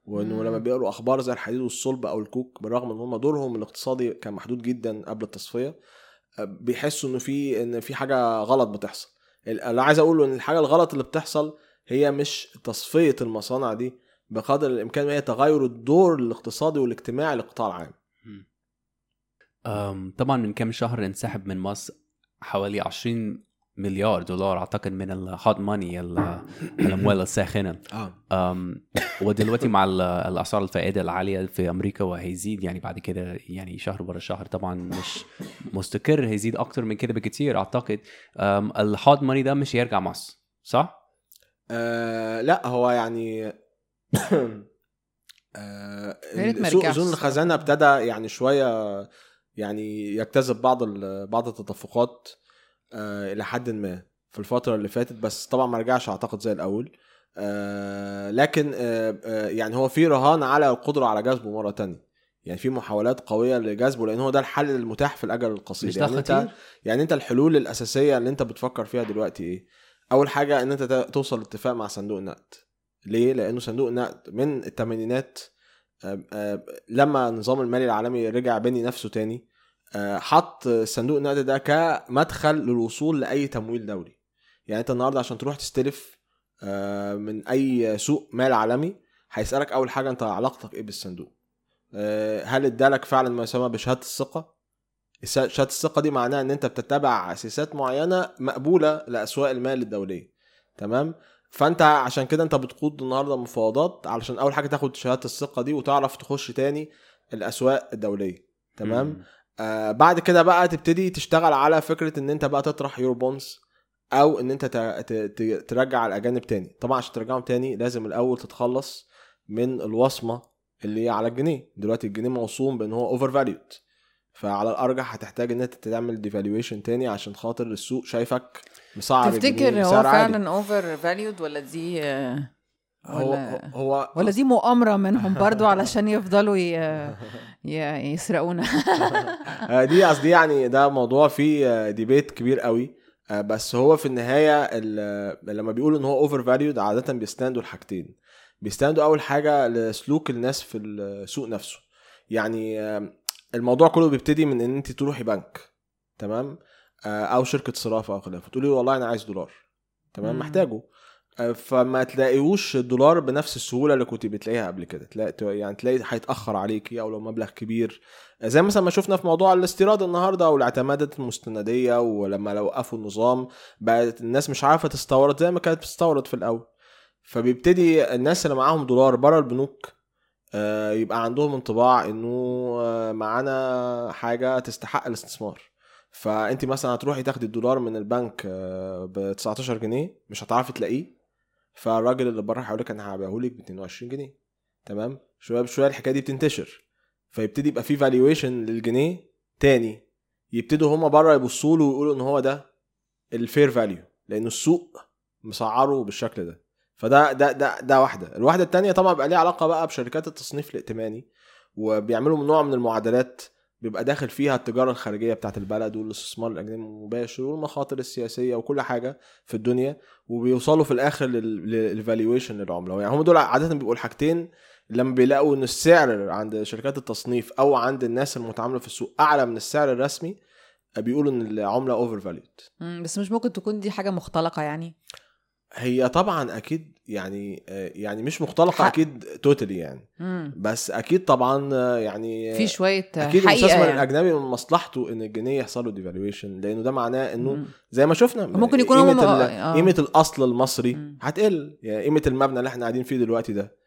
[SPEAKER 2] وانه. لما بيقروا أخبار زي الحديد والصلب أو الكوك بالرغم ان هم دورهم الاقتصادي كان محدود جدا قبل التصفية آه، بيحسوا انه في ان في حاجة غلط بتحصل. ال- اللي عايز اقوله ان الحاجة الغلط اللي بتحصل هي مش تصفية المصانع دي بقدر الإمكان ما هي تغير الدور الاقتصادي والاجتماعي للقطاع العام.
[SPEAKER 1] طبعا من كام شهر انسحب من مصر حوالي 20 مليار دولار أعتقد من الهوت ماني [coughs] الأموال الساخنة.
[SPEAKER 2] آه.
[SPEAKER 1] أم، ودلوقتي مع ال- الأسعار الفائدة العالية في أمريكا وهيزيد يعني بعد كده يعني شهر ورا شهر طبعا مش مستقر هيزيد أكتر من كده بكتير أعتقد. الهوت ماني ده مش هيرجع مصر صح؟
[SPEAKER 2] آه لا هو يعني [coughs] آه سوق اذون
[SPEAKER 3] الصراحة.
[SPEAKER 2] الخزانة ابتدى يعني شوية يعني يجتذب بعض بعض التدفقات آه إلى حد ما في الفترة اللي فاتت بس طبعا ما رجعش أعتقد زي الأول. آه لكن آه آه يعني هو في رهان على القدرة على جذبه مرة تانية. يعني في محاولات قوية لجذبه لأن هو ده الحل المتاح في الأجل القصير.
[SPEAKER 1] مش ده
[SPEAKER 2] يعني
[SPEAKER 1] أنت؟
[SPEAKER 2] يعني أنت الحلول الأساسية اللي أنت بتفكر فيها دلوقتي إيه؟ أول حاجة إن أنت توصل لاتفاق مع صندوق النقد. ليه؟ لأنه صندوق النقد من الثمانينات آه، آه، لما النظام المالي العالمي رجع بني نفسه تاني آه، حط صندوق النقد ده كمدخل للوصول لأي تمويل دولي. يعني أنت النهارده عشان تروح تستلف من أي سوق مال عالمي هيسألك أول حاجة أنت علاقتك إيه بالصندوق. هل ادالك فعلا ما يسمى بشهادة الثقة؟ الس- شهادة الثقة دي معناها إن أنت بتتبع أساسات معينة مقبولة لأسواق المال الدولية. تمام؟ فانت عشان كده انت بتقود النهارده مفاوضات علشان اول حاجة تاخد شهادة الثقة دي وتعرف تخش تاني الأسواق الدولية تمام؟
[SPEAKER 1] مم.
[SPEAKER 2] آه بعد كده بقى تبتدي تشتغل على فكرة إن أنت بقى تطرح يورو بونز أو إن أنت ترجع الأجانب تاني. طبعا عشان ترجعهم تاني لازم الأول تتخلص من الوصمة اللي على الجنيه. دلوقتي الجنيه موصوم بإن هو overvalued فعلى الأرجح هتحتاج إن أنت تعمل devaluation تاني عشان خاطر السوق شايفك مصعب
[SPEAKER 3] تفتكر هو. فعلا overvalued ولا دي آه،
[SPEAKER 2] هو
[SPEAKER 3] ولا
[SPEAKER 2] هو
[SPEAKER 3] ولا دي مؤامرة منهم برضو [laughs] علشان يفضلوا. يسرقونا [laughs]
[SPEAKER 2] آه، دي قصدي يعني ده موضوع فيه آه، debate كبير قوي آه، بس هو في النهاية ال- لما بيقولوا إن هو overvalued عادة بيستندوا لحاجتين بيستندوا أول حاجة لسلوك الناس في السوق نفسه يعني آه، الموضوع كله بيبتدي من إن أنت تروحي بنك تمام آه، أو شركة صرافة أو خلافة. تقولي له والله أنا عايز دولار. تمام؟
[SPEAKER 3] مم.
[SPEAKER 2] محتاجه. آه، فما تلاقيهوش الدولار بنفس السهولة اللي كنت بتلاقيها قبل كده. تلاقي يعني تلاقي هيتأخر عليكي أو لو مبلغ كبير. آه، زي مثلا ما شفنا في موضوع الاستيراد النهارده أو الاعتمادات المستندية ولما لو وقفوا النظام بقت الناس مش عارفة تستورد زي ما كانت بتستورد في الأول. فبيبتدي الناس اللي معاهم دولار بره البنوك آه، يبقى عندهم انطباع إنه آه، معانا حاجة تستحق الاستثمار. فأنت مثلا هتروحي تاخدي الدولار من البنك ب 19 جنيه مش هتعرفي تلاقيه. فالراجل اللي بره هيقول لك أنا هبيعه لك ب 22 جنيه. تمام؟ شوية بشويه الحكاية دي بتنتشر. فيبتدي يبقى في فالويشن للجنيه تاني. يبتدوا هما بره يبصوا له ويقولوا إن هو ده ال fair value لأن السوق مسعره بالشكل ده. فده ده ده ده واحدة. الواحدة التانية طبعا بيبقى ليها علاقة بقى بشركات التصنيف الائتماني وبيعملوا نوع من المعادلات بيبقى داخل فيها التجارة الخارجية بتاعت البلد والاستثمار الأجنبي المباشر والمخاطر السياسية وكل حاجة في الدنيا وبيوصلوا في الآخر لل valuation للعمله يعني هم دول عادة بيبقوا الحاجتين لما بيلاقوا إن السعر عند شركات التصنيف أو عند الناس المتعاملة في السوق أعلى من السعر الرسمي بيقولوا إن العملة
[SPEAKER 3] overvalued بس مش ممكن تكون دي حاجة مختلقة يعني؟
[SPEAKER 2] هي طبعا أكيد يعني آه، يعني مش مختلقة
[SPEAKER 3] حق.
[SPEAKER 2] أكيد totally يعني
[SPEAKER 3] مم.
[SPEAKER 2] بس أكيد طبعا آه، يعني
[SPEAKER 3] في
[SPEAKER 2] شوية
[SPEAKER 3] أكيد
[SPEAKER 2] المستثمر
[SPEAKER 3] يعني.
[SPEAKER 2] الأجنبي من مصلحته إن الجنيه يحصل له devaluation لأنه ده معناه إنه
[SPEAKER 3] مم.
[SPEAKER 2] زي ما شفنا
[SPEAKER 3] ممكن يكون
[SPEAKER 2] قيمة
[SPEAKER 3] آه.
[SPEAKER 2] قيمة الأصل المصري
[SPEAKER 3] مم.
[SPEAKER 2] هتقل يعني قيمة المبنى اللي إحنا قاعدين فيه دلوقتي ده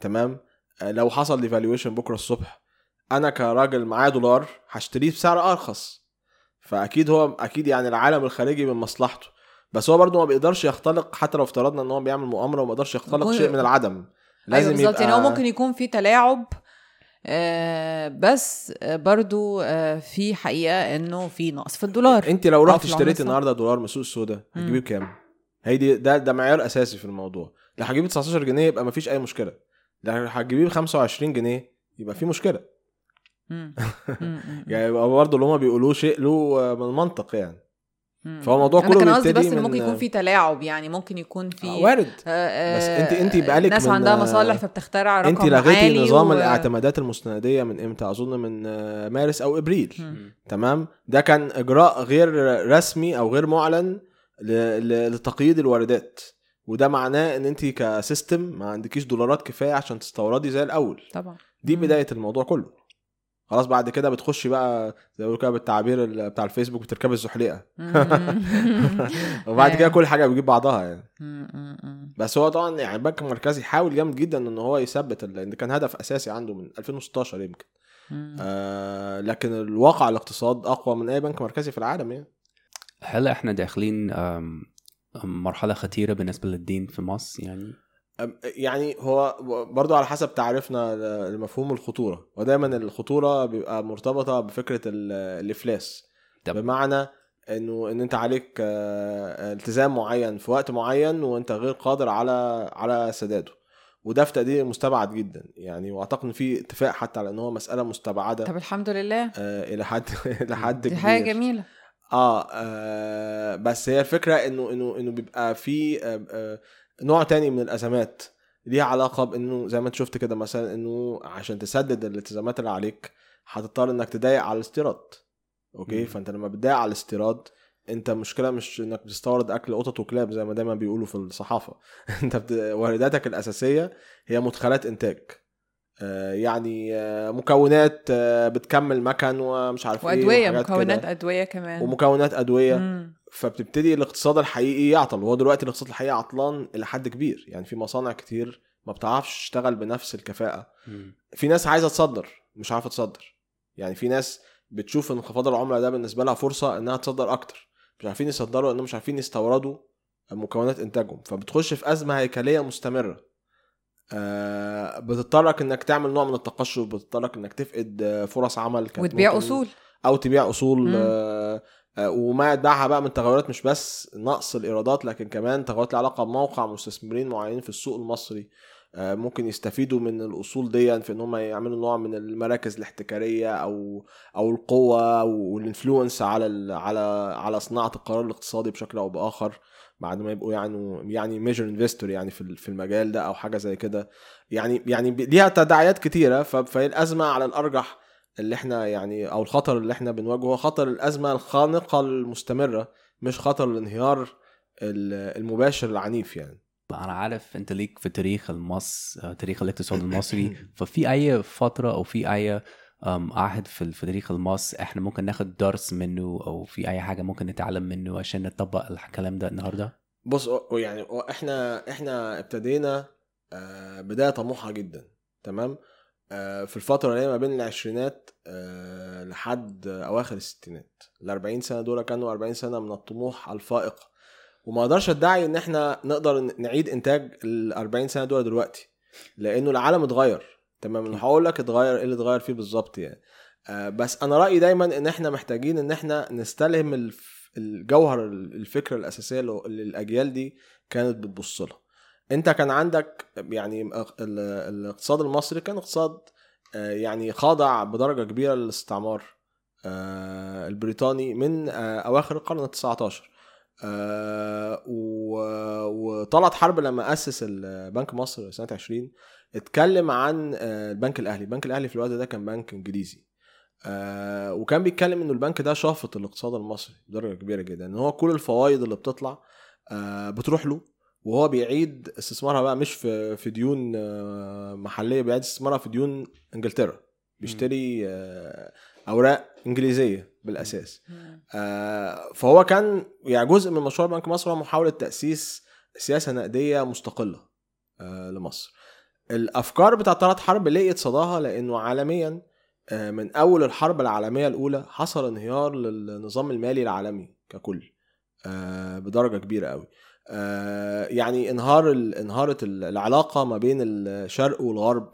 [SPEAKER 2] تمام آه، لو حصل ديفالويشن بكرة الصبح أنا كراجل معايا دولار هشتريه بسعر أرخص فأكيد هو أكيد يعني العالم الخارجي من مصلحته بس هو برضه ما بيقدرش يختلق حتى لو افترضنا إن هو بيعمل مؤامرة وما يقدرش يختلق شيء من العدم
[SPEAKER 3] أيوه بالظبط
[SPEAKER 2] يبقى
[SPEAKER 3] يعني هو ممكن يكون في تلاعب آه بس آه برضو آه في حقيقة إنه في نقص في الدولار
[SPEAKER 2] أنت لو رحت اشتريت. النهارده دولار من السوق السوداء. هتجيبيه بكام؟ هي دي ده ده معيار أساسي في الموضوع لو هتجيبيه ب 19 جنيه يبقى مفيش أي مشكلة لو هتجيبيه ب 25 جنيه يبقى في
[SPEAKER 3] مشكلة. [laughs]
[SPEAKER 2] يعني برضه اللي هما بيقولوه شيء له آه، من المنطق يعني. فهو الموضوع
[SPEAKER 3] أنا
[SPEAKER 2] كله
[SPEAKER 3] كان قصدي بس إن ممكن يكون في تلاعب يعني ممكن يكون في
[SPEAKER 2] آه، وارد.
[SPEAKER 3] آه،
[SPEAKER 2] بس
[SPEAKER 3] آه،
[SPEAKER 2] انت- انت بقالك
[SPEAKER 3] ناس عندها مصالح فبتخترع رقم
[SPEAKER 2] انت لغيتي نظام
[SPEAKER 3] و...
[SPEAKER 2] الاعتمادات المستندية من إمتى؟ أظن من آه، مارس أو إبريل.
[SPEAKER 3] مم.
[SPEAKER 2] تمام؟ ده كان إجراء غير رسمي أو غير معلن لتقييد الواردات. وده معناه إن انت كسيستم ما عندكيش دولارات كفاية عشان تستوردي زي الأول.
[SPEAKER 3] طبعا.
[SPEAKER 2] دي
[SPEAKER 3] مم.
[SPEAKER 2] بداية الموضوع كله. خلاص بعد كده بتخشي بقى زي ما بيقولوا كده بالتعبير ال- بتاع الفيسبوك بتركبي الزحليقة [laughs] [laughs] وبعد كده. كل حاجة بتجيب بعضها يعني. بس هو طبعا يعني البنك المركزي حاول جامد جدا إن هو يثبت ال- لأن كان هدف أساسي عنده من 2016 يمكن. آه لكن الواقع الاقتصاد أقوى من أي بنك مركزي في العالم يعني
[SPEAKER 1] هل إحنا داخلين مرحلة خطيرة بالنسبة للدين في مصر يعني
[SPEAKER 2] يعني هو برضو على حسب تعريفنا لمفهوم الخطورة. ودايما الخطورة بيبقى مرتبطة بفكرة ال- الإفلاس.
[SPEAKER 1] طب.
[SPEAKER 2] بمعنى إنه إن أنت عليك آه، التزام معين في وقت معين وأنت غير قادر على على سداده. وده في تقديري مستبعد جدا. يعني وأعتقد إن في اتفاق حتى على إن هو مسألة مستبعدة.
[SPEAKER 3] طب الحمد لله.
[SPEAKER 2] آه، إلى حد [laughs] إلى حد
[SPEAKER 3] دي
[SPEAKER 2] كبير.
[SPEAKER 3] حاجة جميلة.
[SPEAKER 2] آه, آه بس هي الفكرة إنه إنه إنه بيبقى في آه آه نوع تاني من الأزمات ليها علاقة بإنه زي ما أنت شفت كده مثلا إنه عشان تسدد الالتزامات اللي عليك هتضطر إنك تضايق على الاستيراد. أوكي؟
[SPEAKER 1] مم.
[SPEAKER 2] فأنت لما بتضايق على الاستيراد أنت مشكلة مش إنك بتستورد أكل قطط وكلاب زي ما دايما بيقولوا في الصحافة. [laughs] أنت بت... وارداتك الأساسية هي مدخلات إنتاج. يعني آه مكونات آه بتكمل مكن ومش عارف
[SPEAKER 3] إيه
[SPEAKER 2] وأدوية
[SPEAKER 3] مكونات
[SPEAKER 2] كده.
[SPEAKER 3] أدوية كمان.
[SPEAKER 2] ومكونات أدوية.
[SPEAKER 3] مم.
[SPEAKER 2] فبتبتدي الاقتصاد الحقيقي يعطل. وهو دلوقتي الاقتصاد الحقيقي عطلان إلى حد كبير. يعني في مصانع كتير ما بتعرفش تشتغل بنفس الكفاءة.
[SPEAKER 1] مم.
[SPEAKER 2] في ناس عايزة تصدر مش عارفة تصدر. يعني في ناس بتشوف انخفاض العملة ده بالنسبة لها فرصة إنها تصدر أكتر. مش عارفين يصدروا لانهم مش عارفين يستوردوا مكونات إنتاجهم. فبتخش في أزمة هيكلية مستمرة. آه بتضطرك إنك تعمل نوع من التقشف بتضطرك إنك تفقد آه، فرص عمل
[SPEAKER 3] وتبيع أصول
[SPEAKER 2] أو تبيع
[SPEAKER 3] أصول.
[SPEAKER 2] آه، وما يتبعها بقى من تغيرات مش بس نقص الإيرادات لكن كمان تغيرات لها علاقة بموقع مستثمرين معينين في السوق المصري ممكن يستفيدوا من الأصول دي في إن هم يعملوا نوع من المراكز الاحتكارية أو أو القوة والانفلونس على على على صناعة القرار الاقتصادي بشكل أو بآخر بعد ما يبقوا يعني يعني major investor يعني في في المجال ده أو حاجة زي كده. يعني يعني ليها تداعيات كتيرة فهي الأزمة على الأرجح اللي إحنا يعني أو الخطر اللي إحنا بنواجهه هو خطر الأزمة الخانقة المستمرة مش خطر الانهيار ال- المباشر العنيف يعني.
[SPEAKER 1] أنا عارف انت ليك في تاريخ المصر تاريخ الاقتصاد [laughs] المصري. ففي اي فترة أو في اي عهد في تاريخ المصر إحنا ممكن ناخد درس منه أو في اي حاجة ممكن نتعلم منه عشان نطبق الكلام ده النهارده؟
[SPEAKER 2] بص يعني إحنا إحنا ابتدينا آه، بداية طموحة جدا تمام؟ آه، في الفترة اللي ما بين العشرينات آه، لحد أواخر الستينات. ال 40 سنة دول كانوا 40 سنة من الطموح الفائق. وما أقدرش ادعي ان إحنا نقدر نعيد انتاج ال 40 سنة دول دلوقتي لأنه العالم اتغير. تمام؟ أنا هقول لك اتغير إيه اللي اتغير فيه بالظبط يعني. آه، بس أنا رأيي دايما ان إحنا محتاجين ان إحنا نستلهم الف- الجوهر الفكرة الأساسية اللي الأجيال دي كانت بتبص لها. انت كان عندك يعني ال- الاقتصاد المصري كان اقتصاد آه، يعني خاضع بدرجة كبيرة للاستعمار آه، البريطاني من آه، أواخر القرن ال 19 آه، وطلعت حرب لما أسس البنك مصر سنة 20 اتكلم عن آه، البنك الأهلي. البنك الأهلي في الوقت ده كان بنك إنجليزي. آه، وكان بيتكلم إنه البنك ده شافط الاقتصاد المصري بدرجة كبيرة جدا. إن هو كل الفوائد اللي بتطلع آه، بتروح له وهو بيعيد استثمارها بقى مش في في ديون محلية بيعيد استثمارها في ديون إنجلترا. بيشتري آه، أوراق إنجليزية بالأساس. آه، فهو كان يعني جزء من مشروع بنك مصر هو محاولة تأسيس سياسة نقدية مستقلة آه، لمصر. الأفكار بتاعت طلعت حرب لقيت صداها لأنه عالميا آه، من أول الحرب العالمية الأولى حصل انهيار للنظام المالي العالمي ككل آه، بدرجة كبيرة قوي. آه، يعني انهار انهارت ال- العلاقة ما بين الشرق والغرب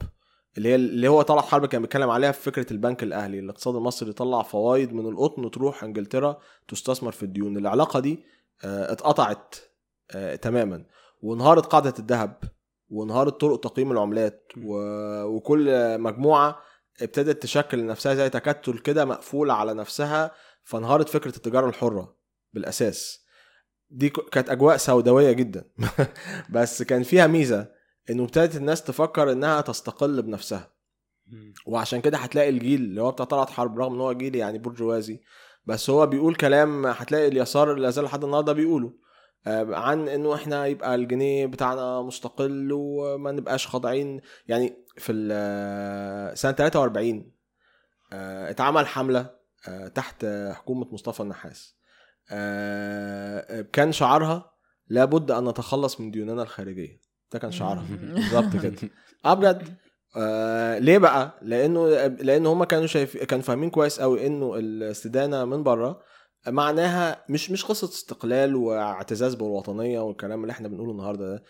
[SPEAKER 2] اللي هي اللي هو طلعت حرب كان بيتكلم عليها في فكرة البنك الأهلي. الاقتصاد المصري يطلع فوائد من القطن تروح إنجلترا تستثمر في الديون. العلاقة دي آه، اتقطعت آه، تماما. وانهارت قاعدة الذهب وانهارت طرق تقييم العملات. وكل مجموعة ابتدت تشكل لنفسها زي تكتل كده مقفول على نفسها فانهارت فكرة التجارة الحرة بالأساس. دي كانت أجواء سوداوية جدا. [laughs] بس كان فيها ميزة. إنه ابتدت الناس تفكر إنها تستقل بنفسها. وعشان كده هتلاقي الجيل اللي هو بتاع طلعت حرب رغم إن هو جيل يعني برجوازي بس هو بيقول كلام هتلاقي اليسار اللي زال لحد النهارده بيقوله آه، عن إنه إحنا يبقى الجنيه بتاعنا مستقل وما نبقاش خاضعين. يعني في ال- سنة 43 آه، اتعمل حملة آه، تحت حكومة مصطفى النحاس. آه، كان شعارها لابد أن نتخلص من ديوننا الخارجية. ده كان شعارها [laughs] بالظبط كده. آه بجد. آه ليه بقى؟ لأنه لأن هم كانوا شايف كانوا فاهمين كويس قوي إنه الاستدانة من بره معناها مش مش قصة استقلال واعتزاز بالوطنية والكلام اللي إحنا بنقوله النهارده ده.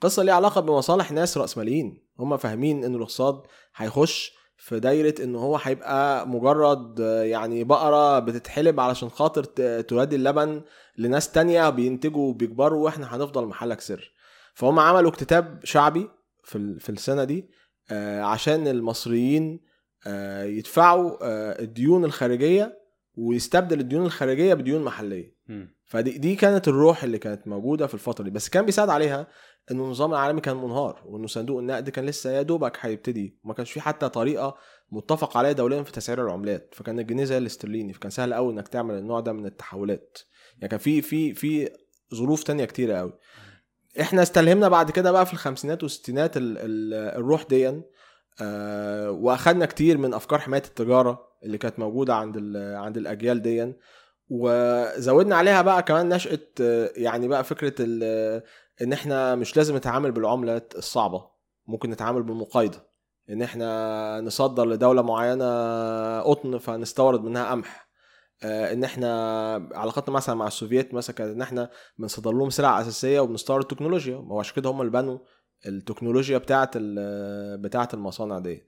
[SPEAKER 2] قصة ليها علاقة بمصالح ناس رأسماليين. هم فاهمين إن الاقتصاد هيخش في دايرة إن هو هيبقى مجرد آه، يعني بقرة بتتحلب علشان خاطر تودي اللبن لناس تانية بينتجوا وبيكبروا وإحنا هنفضل محلك سر. فهم عملوا اكتتاب شعبي في في السنة دي آه، عشان المصريين آه، يدفعوا آه، الديون الخارجية ويستبدل الديون الخارجية بديون محلية. فدي دي كانت الروح اللي كانت موجودة في الفترة دي. بس كان بيساعد عليها إنه النظام العالمي كان منهار وإنه صندوق النقد كان لسه يا دوبك هيبتدي وما كانش في حتى طريقة متفق عليها دوليا في تسعير العملات. فكان الجنيه زي الاسترليني فكان سهل قوي إنك تعمل النوع ده من التحولات. يعني كان في في في ظروف تانية كتيرة قوي إحنا استلهمنا بعد كده بقى في الخمسينات والستينات ال- ال- الروح دي آه وأخدنا كتير من أفكار حماية التجارة اللي كانت موجودة عند عند الأجيال دي وزودنا عليها بقى كمان نشأة آه، يعني بقى فكرة ال- إن إحنا مش لازم نتعامل بالعملات الصعبة ممكن نتعامل بالمقايضة. إن إحنا نصدر لدولة معينة قطن فنستورد منها قمح. إن إحنا علاقتنا مثلا مع السوفييت مثلا كانت إن إحنا بنصدر لهم سلع أساسية وبنستورد تكنولوجيا. ما هو عشان كده هم اللي بنوا التكنولوجيا بتاعة ال- بتاعة المصانع دي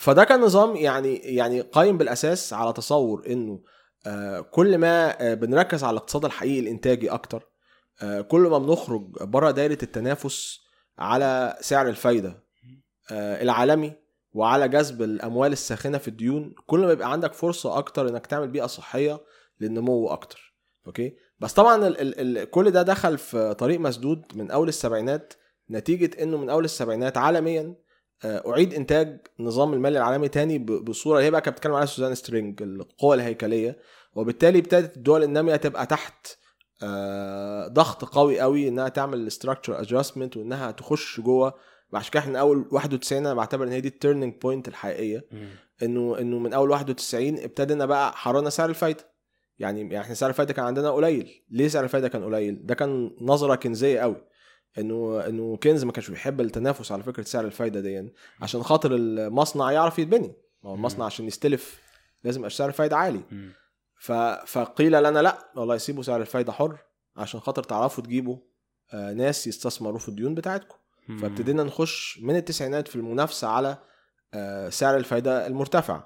[SPEAKER 2] فده كان نظام يعني يعني قايم بالأساس على تصور إنه آه، كل ما آه، بنركز على الاقتصاد الحقيقي الإنتاجي أكتر آه، كل ما بنخرج بره دايرة التنافس على سعر الفايدة آه، العالمي وعلى جذب الأموال الساخنة في الديون كل ما يبقى عندك فرصة أكتر إنك تعمل بيئة صحية للنمو أكتر. okay؟ بس طبعا ال ال ال كل ده دخل في طريق مسدود من أول السبعينات نتيجة إنه من أول السبعينات عالميا آه، أعيد إنتاج النظام المالي العالمي تاني بصورة هي بقى كانت بتتكلم عليها سوزان سترينج القوة الهيكلية. وبالتالي ابتدت الدول النامية تبقى تحت آه، ضغط قوي قوي إنها تعمل structure adjustment وإنها تخش جوه عشان كده إحنا أول 91 أنا بعتبر إن هي دي ال turning point الحقيقية. إنه إنه من أول 91 ابتدينا بقى حررنا سعر الفايدة. يعني يعني إحنا سعر الفايدة كان عندنا قليل. ليه سعر الفايدة كان قليل؟ ده كان نظرة كينزية قوي. إنه إنه كينز ما كانش بيحب التنافس على فكرة سعر الفايدة دي عشان خاطر المصنع يعرف يتبني. ما هو المصنع عشان يستلف لازم يبقى سعر الفايدة عالي. ف... فقيل لنا لا والله سيبوا سعر الفايدة حر عشان خاطر تعرفوا تجيبوا آه، ناس يستثمروا في الديون بتاعتكم. فابتدينا نخش من التسعينات في المنافسة على آه، سعر الفايدة المرتفع.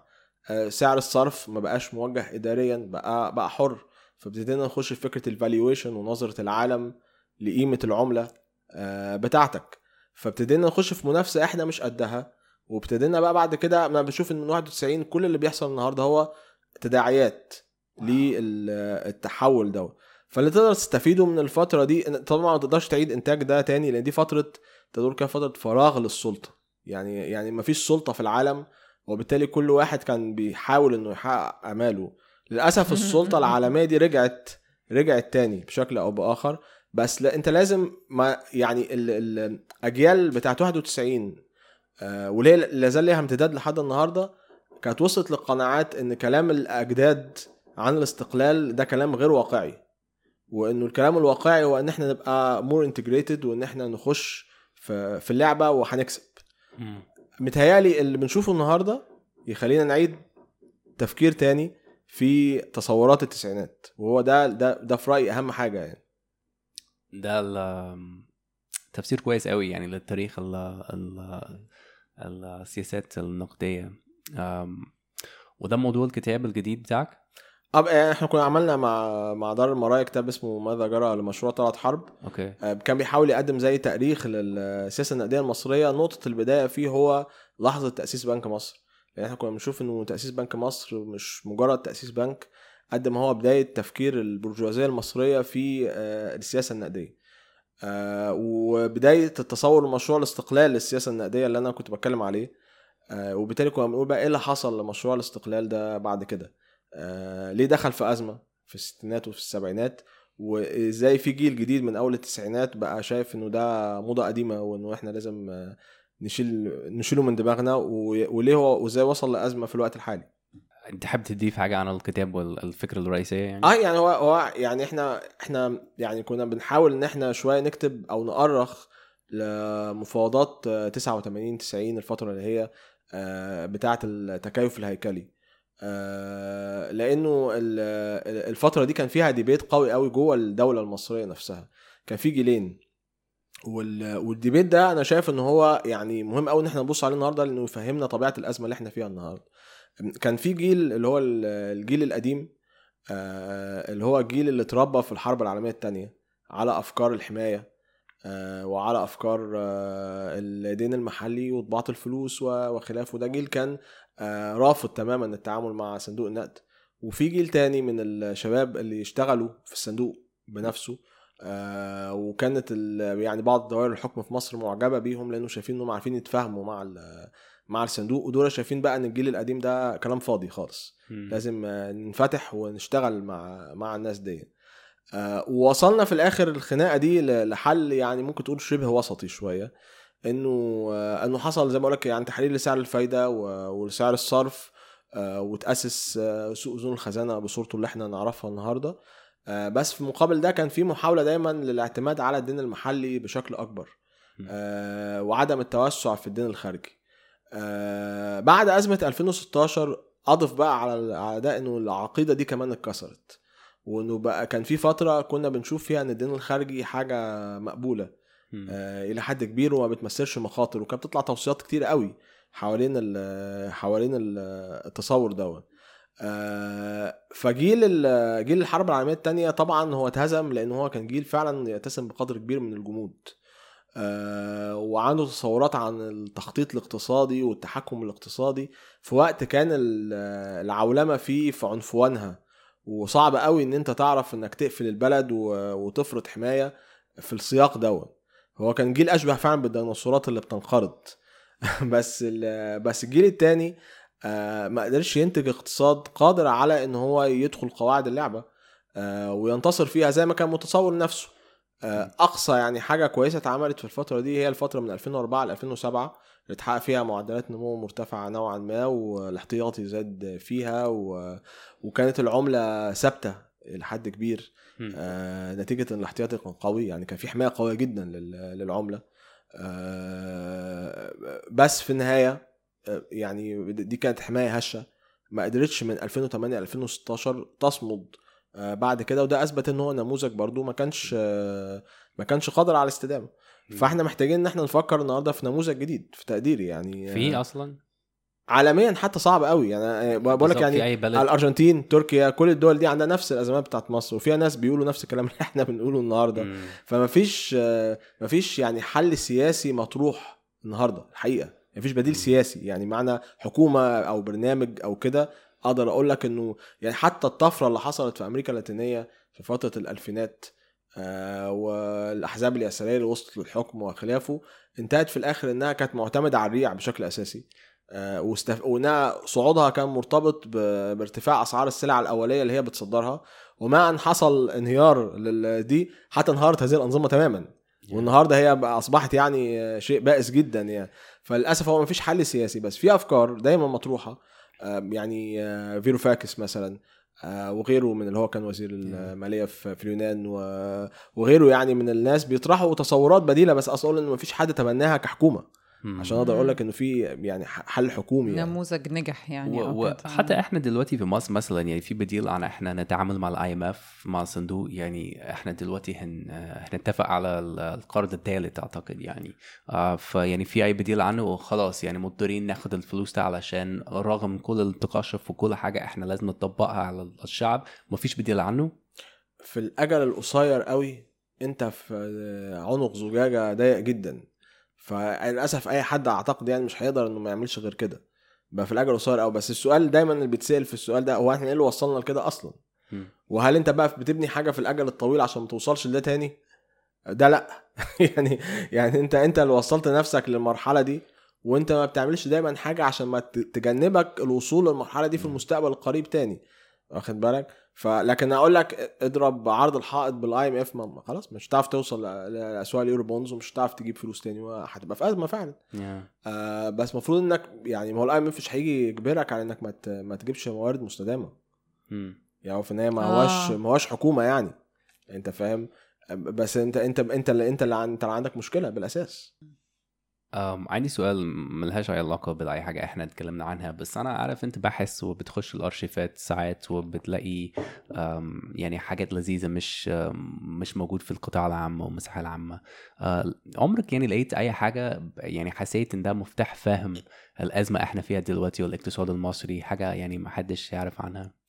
[SPEAKER 2] آه، سعر الصرف ما بقاش موجه اداريا بقى بقى حر. فابتدينا نخش في فكرة ال valuation ونظرة العالم لقيمة العملة آه، بتاعتك. فابتدينا نخش في منافسة إحنا مش قدها. وابتدينا بقى بعد كده أنا بشوف إن من 91 كل اللي بيحصل النهارده هو تداعيات للتحول ده. فاللي تقدر تستفيده من الفترة دي طبعا ما تقدرش تعيد إنتاج ده تاني لأن دي فترة تدور كده فترة فراغ للسلطة. يعني يعني ما فيش سلطة في العالم وبالتالي كل واحد كان بيحاول انه يحقق أماله. للأسف [laughs] السلطة العالمية دي رجعت رجعت تاني بشكل أو بآخر. بس لا انت لازم ما يعني ال- ال- الأجيال بتاعت 91 آه وليه لا زال ليها امتداد لحد النهارده كانت وصلت للقناعات إن كلام الأجداد عن الاستقلال ده كلام غير واقعي. وإنه الكلام الواقعي هو إن إحنا نبقى more integrated وإن إحنا نخش في في اللعبة وهنكسب. متهيألي اللي بنشوفه النهارده يخلينا نعيد تفكير تاني في تصورات التسعينات وهو ده ده ده في رأيي أهم حاجة يعني.
[SPEAKER 1] ده تفسير كويس قوي يعني للتاريخ ال ال السياسات النقدية. أم، وده موضوع الكتاب الجديد بتاعك؟
[SPEAKER 2] أب يعني إحنا كنا عملنا مع مع دار المرايا كتاب اسمه ماذا جرى لمشروع طلعت حرب.
[SPEAKER 1] أوكي.
[SPEAKER 2] آه، كان بيحاول يقدم زي تأريخ للسياسة النقدية المصرية. نقطة البداية فيه هو لحظة تأسيس بنك مصر. يعني إحنا كنا بنشوف إنه تأسيس بنك مصر مش مجرد تأسيس بنك قد ما هو بداية تفكير البرجوازية المصرية في آه، السياسة النقدية. آه، وبداية التصور لمشروع الاستقلال للسياسة النقدية اللي أنا كنت بتكلم عليه. آه، وبالتالي كنا بنقول بقى إيه اللي حصل لمشروع الاستقلال ده بعد كده. آه، ليه دخل في أزمة في الستينات وفي السبعينات؟ وإزاي في جيل جديد من أول التسعينات بقى شايف إنه ده موضة قديمة وإنه إحنا لازم آه، نشيل نشيله من دماغنا وليه هو وإزاي وصل لأزمة في الوقت الحالي؟
[SPEAKER 1] أنت حابب تضيف حاجة عن الكتاب والفكرة الرئيسية يعني؟
[SPEAKER 2] آه يعني هو هو يعني إحنا إحنا يعني كنا بنحاول إن إحنا شوية نكتب أو نؤرخ لمفاوضات آه، 89 90 الفترة اللي هي آه، بتاعة التكيف الهيكلي. لأنه ال- الفترة دي كان فيها ديبيت قوي قوي جوه الدولة المصرية نفسها. كان في جيلين. وال- والديبيت ده أنا شايف إن هو يعني مهم قوي إن إحنا نبص عليه النهارده لأنه يفهمنا طبيعة الأزمة اللي إحنا فيها النهارده. كان في جيل اللي هو ال- الجيل القديم آه، اللي هو الجيل اللي اتربى في الحرب العالمية الثانية على أفكار الحماية. آه، وعلى أفكار آه، الدين المحلي وطباعة الفلوس وخلافه. ده جيل كان آه، رافض تماما التعامل مع صندوق النقد. وفي جيل تاني من الشباب اللي اشتغلوا في الصندوق بنفسه آه، وكانت يعني بعض دوائر الحكم في مصر معجبة بيهم لأنه شايفين إنهم عارفين يتفاهموا مع مع الصندوق. ودول شايفين بقى إن الجيل القديم ده كلام فاضي خالص.
[SPEAKER 1] مم.
[SPEAKER 2] لازم آه، ننفتح ونشتغل مع مع الناس دي آه، ووصلنا في الآخر الخناقة دي لحل يعني ممكن تقول شبه وسطي شوية إنه آه، إنه حصل زي ما بقول لك يعني تحليل لسعر الفايدة ولسعر الصرف آه، وتأسس آه، سوق أذون الخزانة بصورته اللي إحنا نعرفها النهارده. آه، بس في مقابل ده كان في محاولة دايما للاعتماد على الدين المحلي بشكل
[SPEAKER 1] أكبر.
[SPEAKER 2] آه، وعدم التوسع في الدين الخارجي. آه، بعد أزمة 2016 أضف بقى على على ده إنه العقيدة دي كمان اتكسرت. وإنه بقى كان في فترة كنا بنشوف فيها إن الدين الخارجي حاجة
[SPEAKER 1] مقبولة.
[SPEAKER 2] آه، إلى حد كبير وما بتمثلش مخاطر وكانت بتطلع توصيات كتير قوي حوالين ال حوالين ال- التصور دوت. آه، فجيل جيل الحرب العالمية الثانية طبعا هو اتهزم لأن هو كان جيل فعلا يتسم بقدر كبير من الجمود. آه، وعنده تصورات عن التخطيط الاقتصادي والتحكم الاقتصادي. في وقت كان ال- العولمة فيه في عنفوانها. وصعب قوي إن أنت تعرف إنك تقفل البلد وتفرض حماية في السياق دوت. هو كان جيل أشبه فعلا بالديناصورات اللي بتنقرض. [laughs] بس بس الجيل التاني آه، ما قدرش ينتج اقتصاد قادر على إن هو يدخل قواعد اللعبة آه، وينتصر فيها زي ما كان متصور نفسه. آه، أقصى يعني حاجة كويسة اتعملت في الفترة دي هي الفترة من 2004 ل 2007 اللي اتحقق فيها معدلات نمو مرتفعة نوعا ما والاحتياطي زاد فيها و... وكانت العملة ثابتة لحد كبير. آه نتيجة إن الاحتياطي كان قوي يعني كان في حماية قوية جدا لل- للعملة. آه بس في النهاية آه، يعني دي كانت حماية هشة. ما قدرتش من 2008 2016 تصمد بعد كده وده أثبت إن هو نموذج برضو ما كانش آه ما كانش قادر على
[SPEAKER 1] الاستدامة.
[SPEAKER 2] فإحنا محتاجين إن إحنا نفكر النهارده في نموذج جديد في تقديري يعني
[SPEAKER 1] في
[SPEAKER 2] آه،
[SPEAKER 1] أصلا؟
[SPEAKER 2] عالميا حتى صعب قوي. يعني آه، بقول لك يعني
[SPEAKER 1] أي بلد؟
[SPEAKER 2] الأرجنتين تركيا كل الدول دي عندها نفس الأزمات بتاعت مصر وفيها ناس بيقولوا نفس الكلام اللي [laughs] إحنا بنقوله النهارده.
[SPEAKER 1] مم.
[SPEAKER 2] فما فيش آه، ما فيش يعني حل سياسي مطروح النهارده الحقيقة. ما فيش بديل
[SPEAKER 1] مم.
[SPEAKER 2] سياسي. يعني معنى حكومة أو برنامج أو كده أقدر أقول لك إنه يعني حتى الطفرة اللي حصلت في أمريكا اللاتينية في فترة الألفينات آه والأحزاب اليسارية اللي وصلت للحكم وخلافه انتهت في الآخر إنها كانت معتمدة على الريع بشكل أساسي آه واستف... وإنها صعودها كان مرتبط ب... بارتفاع أسعار السلع الأولية اللي هي بتصدرها وما أن حصل انهيار لل... دي حتى انهارت هذه الأنظمة تماما والنهاردة هي أصبحت يعني شيء بائس جدا يعني. فللأسف هو مفيش حل سياسي بس في أفكار دايما مطروحة يعني آه، فيروفاكس مثلا آه، وغيره من اللي هو كان وزير المالية في اليونان وغيره يعني من الناس بيطرحوا تصورات بديلة بس أصلا إن مفيش حد تبناها
[SPEAKER 1] كحكومة.
[SPEAKER 2] عشان أقدر أقول لك إنه في يعني حل حكومي يعني.
[SPEAKER 3] نموذج نجح يعني.
[SPEAKER 1] وحتى إحنا دلوقتي في مصر مثلا يعني في بديل عن إحنا نتعامل مع ال IMF مع الصندوق يعني إحنا دلوقتي هن هنتفق على ال- القرض الثالث أعتقد يعني آه فيعني في أي بديل عنه وخلاص يعني مضطرين ناخد الفلوس ده علشان رغم كل التقشف وكل حاجة إحنا لازم نطبقها على الشعب مفيش بديل عنه
[SPEAKER 2] في الأجل القصير قوي أنت في عنق زجاجة ضيق جدا فللأسف أي حد أعتقد يعني مش هيقدر إنه ما يعملش غير كده. بقى في الاجل القصير قوي بس السؤال دايما اللي بيتسأل في السؤال ده هو إحنا إيه اللي وصلنا لكده
[SPEAKER 1] أصلا.
[SPEAKER 2] وهل أنت بقى بتبني حاجة في الاجل الطويل عشان ما توصلش لده تاني؟ ده لأ. [laughs] يعني يعني أنت أنت اللي وصلت نفسك للمرحلة دي وأنت ما بتعملش دايما حاجة عشان ما تجنبك الوصول للمرحلة دي في المستقبل القريب تاني. واخد بالك؟ فلكن أقول لك اضرب عرض الحائط بال IMF خلاص مش هتعرف توصل ل- لأسواق ال Eurobonds ومش هتعرف تجيب فلوس تاني وهتبقى في أزمة فعلا
[SPEAKER 1] Yeah.
[SPEAKER 2] آه بس المفروض إنك يعني ما هو ال IMF مش هيجي يجبرك على إنك ما ت- ما تجيبش موارد مستدامة
[SPEAKER 1] مم.
[SPEAKER 2] يعني هو في النهاية ما
[SPEAKER 3] آه.
[SPEAKER 2] هواش ما هواش حكومة يعني أنت فاهم بس انت انت انت اللي أنت اللي عن- أنت اللي عندك مشكلة
[SPEAKER 1] بالأساس عندي سؤال ملهاش أي علاقة بأي حاجة إحنا اتكلمنا عنها بس أنا عارف أنت باحث وبتخش الأرشيفات ساعات وبتلاقي يعني حاجات لذيذة مش مش موجود في القطاع العام والمساحة العامة. أه، عمرك يعني لقيت أي حاجة يعني حسيت إن ده مفتاح فهم الأزمة إحنا فيها دلوقتي والاقتصاد المصري حاجة يعني محدش يعرف عنها؟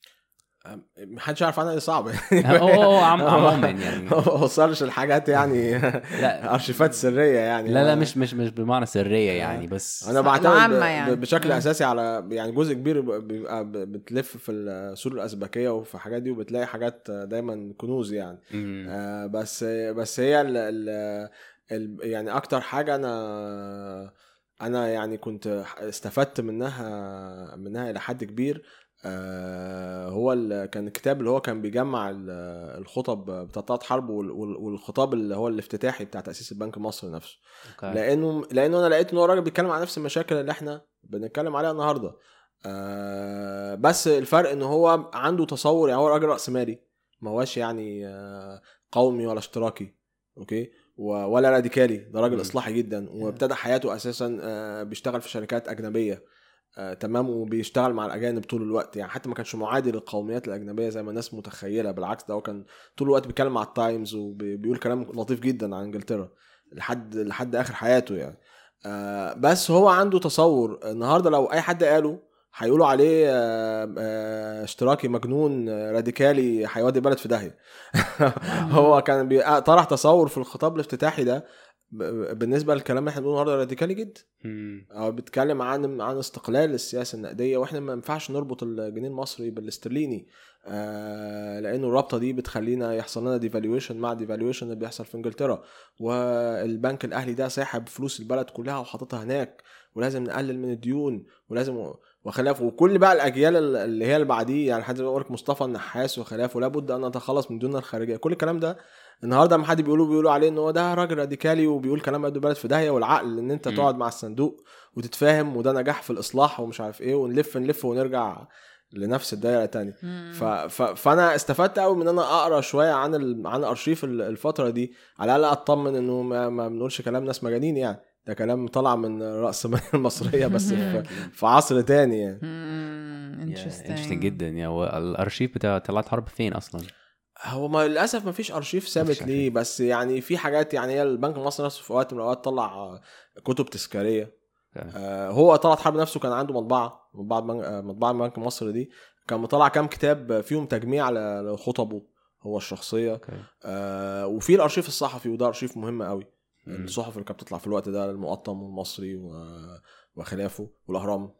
[SPEAKER 2] محدش يعرف عنها دي صعبة [laughs]
[SPEAKER 1] أو أو عم- عموما يعني [laughs]
[SPEAKER 2] ما وصلش الحاجات يعني [laughs]
[SPEAKER 1] لا
[SPEAKER 2] أرشيفات سرية يعني
[SPEAKER 1] لا لا مش مش مش بمعنى سرية يعني بس
[SPEAKER 3] أنا
[SPEAKER 2] بعتمد
[SPEAKER 3] يعني.
[SPEAKER 2] بشكل
[SPEAKER 3] مم.
[SPEAKER 2] أساسي على يعني جزء كبير ب- بيبقى بتلف في السور الازبكيه وفي الحاجات دي وبتلاقي حاجات دايما كنوز يعني. آه، بس بس هي ال ال ال يعني أكتر حاجة أنا أنا يعني كنت استفدت منها منها إلى حد كبير هو ال- كان الكتاب اللي هو كان بيجمع ال- الخطب بتاع طلعت حرب وال- وال- والخطاب اللي هو الافتتاحي بتاع تأسيس البنك المصري نفسه.
[SPEAKER 1] أوكي.
[SPEAKER 2] لأنه لأنه أنا لقيت إن هو راجل بيتكلم عن نفس المشاكل اللي إحنا بنتكلم عليها النهارده. آه بس الفرق إن هو عنده تصور يعني هو راجل راسمالي ما هوش يعني آه قومي ولا اشتراكي okay؟ ولا راديكالي ده راجل. إصلاحي جدا وابتدى حياته أساسا آه بيشتغل في شركات أجنبية. آه تمام وبيشتغل مع الأجانب طول الوقت. يعني حتى ما كانش معادي للقوميات الأجنبية زي ما الناس متخيلة بالعكس ده هو كان طول الوقت بيتكلم مع التايمز وبيقول كلام لطيف جدا عن إنجلترا لحد لحد آخر حياته يعني. آه بس هو عنده تصور النهارده لو أي حد قاله هيقولوا عليه آه آه اشتراكي مجنون آه، راديكالي هيودي البلد في داهية. [laughs] هو كان طرح تصور في الخطاب الافتتاحي ده بالنسبة للكلام اللي إحنا بنقوله النهارده راديكالي جدا. هو بيتكلم عن عن استقلال السياسة النقدية وإحنا ما ينفعش نربط الجنيه المصري بالاسترليني. آه لأنه الرابطة دي بتخلينا يحصل لنا devaluation مع devaluation اللي بيحصل في إنجلترا. والبنك الأهلي ده ساحب فلوس البلد كلها وحاططها هناك ولازم نقلل من الديون ولازم وخلافه وكل بقى الأجيال ال- اللي هي اللي بعديه يعني حد بيقول لك مصطفى النحاس وخلافه لابد أن نتخلص من دون الخارجية. كل الكلام ده النهارده لما حد بيقولوا بيقولوا عليه إن هو ده راجل راديكالي وبيقول كلام يودي البلد في داهية والعقل إن
[SPEAKER 1] أنت.
[SPEAKER 2] تقعد مع الصندوق وتتفاهم وده نجاح في الإصلاح ومش عارف إيه ونلف نلف ونرجع لنفس الدايرة تاني. ف... ف... فأنا استفدت قوي من إن أنا أقرأ شوية عن ال... عن أرشيف ال- الفترة دي على الأقل أطمن إنه ما, ما بنقولش كلام ناس مجانين يعني ده كلام طلع من رأس [laughs] المصرية بس في... [laughs] في عصر تاني يعني.
[SPEAKER 3] interesting
[SPEAKER 1] جدا يعني هو الأرشيف بتاع طلعت حرب فين أصلا؟
[SPEAKER 2] هو ما للأسف ما فيش أرشيف ثابت ليه بس يعني في حاجات يعني هي البنك المصري نفسه في وقت من الأوقات طلع كتب تذكارية.
[SPEAKER 1] okay.
[SPEAKER 2] آه، هو طلعت حرب نفسه كان عنده مطبعة مطبعة آه، مطبعة البنك المصري دي. كان مطلع كام كتاب فيهم تجميع لخطبه هو
[SPEAKER 1] الشخصية.
[SPEAKER 2] آه وفي الأرشيف الصحفي وده أرشيف مهم قوي. الصحف اللي كانت بتطلع في الوقت ده المقطم والمصري. وخلافه والأهرام.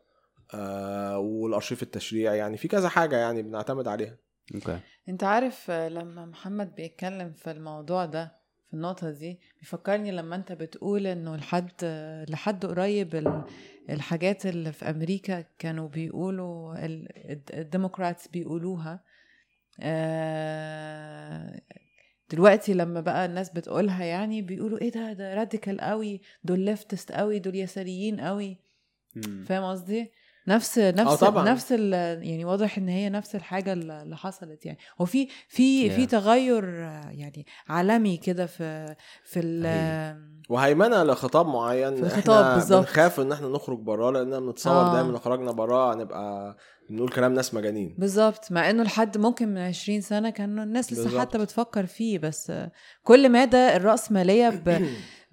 [SPEAKER 2] آه والأرشيف التشريعي يعني في كذا حاجة يعني بنعتمد عليها.
[SPEAKER 1] okay.
[SPEAKER 3] انت عارف آه، لما محمد بيتكلم في الموضوع ده في النقطة دي بيفكرني لما انت بتقول انه لحد آه، لحد قريب ال- الحاجات اللي في أمريكا كانوا بيقولوا ال- الد- ال Democrats بيقولوها. آه، دلوقتي لما بقى الناس بتقولها يعني بيقولوا إيه ده ده راديكال قوي دول ليفتست قوي دول يساريين قوي. فاهم قصدي؟ نفس نفس
[SPEAKER 2] طبعاً.
[SPEAKER 3] نفس ال- يعني واضح إن هي نفس الحاجة اللي حصلت يعني هو في في. في تغير آه، يعني عالمي كده في في ال
[SPEAKER 2] وهيمنة لخطاب معين
[SPEAKER 3] في الخطاب
[SPEAKER 2] إحنا
[SPEAKER 3] بالظبط.
[SPEAKER 2] بنخاف إن إحنا نخرج براه لأن بنتصور
[SPEAKER 3] آه.
[SPEAKER 2] دايما لو خرجنا براه هنبقى بنقول كلام ناس مجانين
[SPEAKER 3] بالظبط مع إنه لحد ممكن من 20 سنة كان الناس لسه
[SPEAKER 2] بالظبط.
[SPEAKER 3] حتى بتفكر فيه بس آه، كل مدى الرأسمالية ب... [clears throat]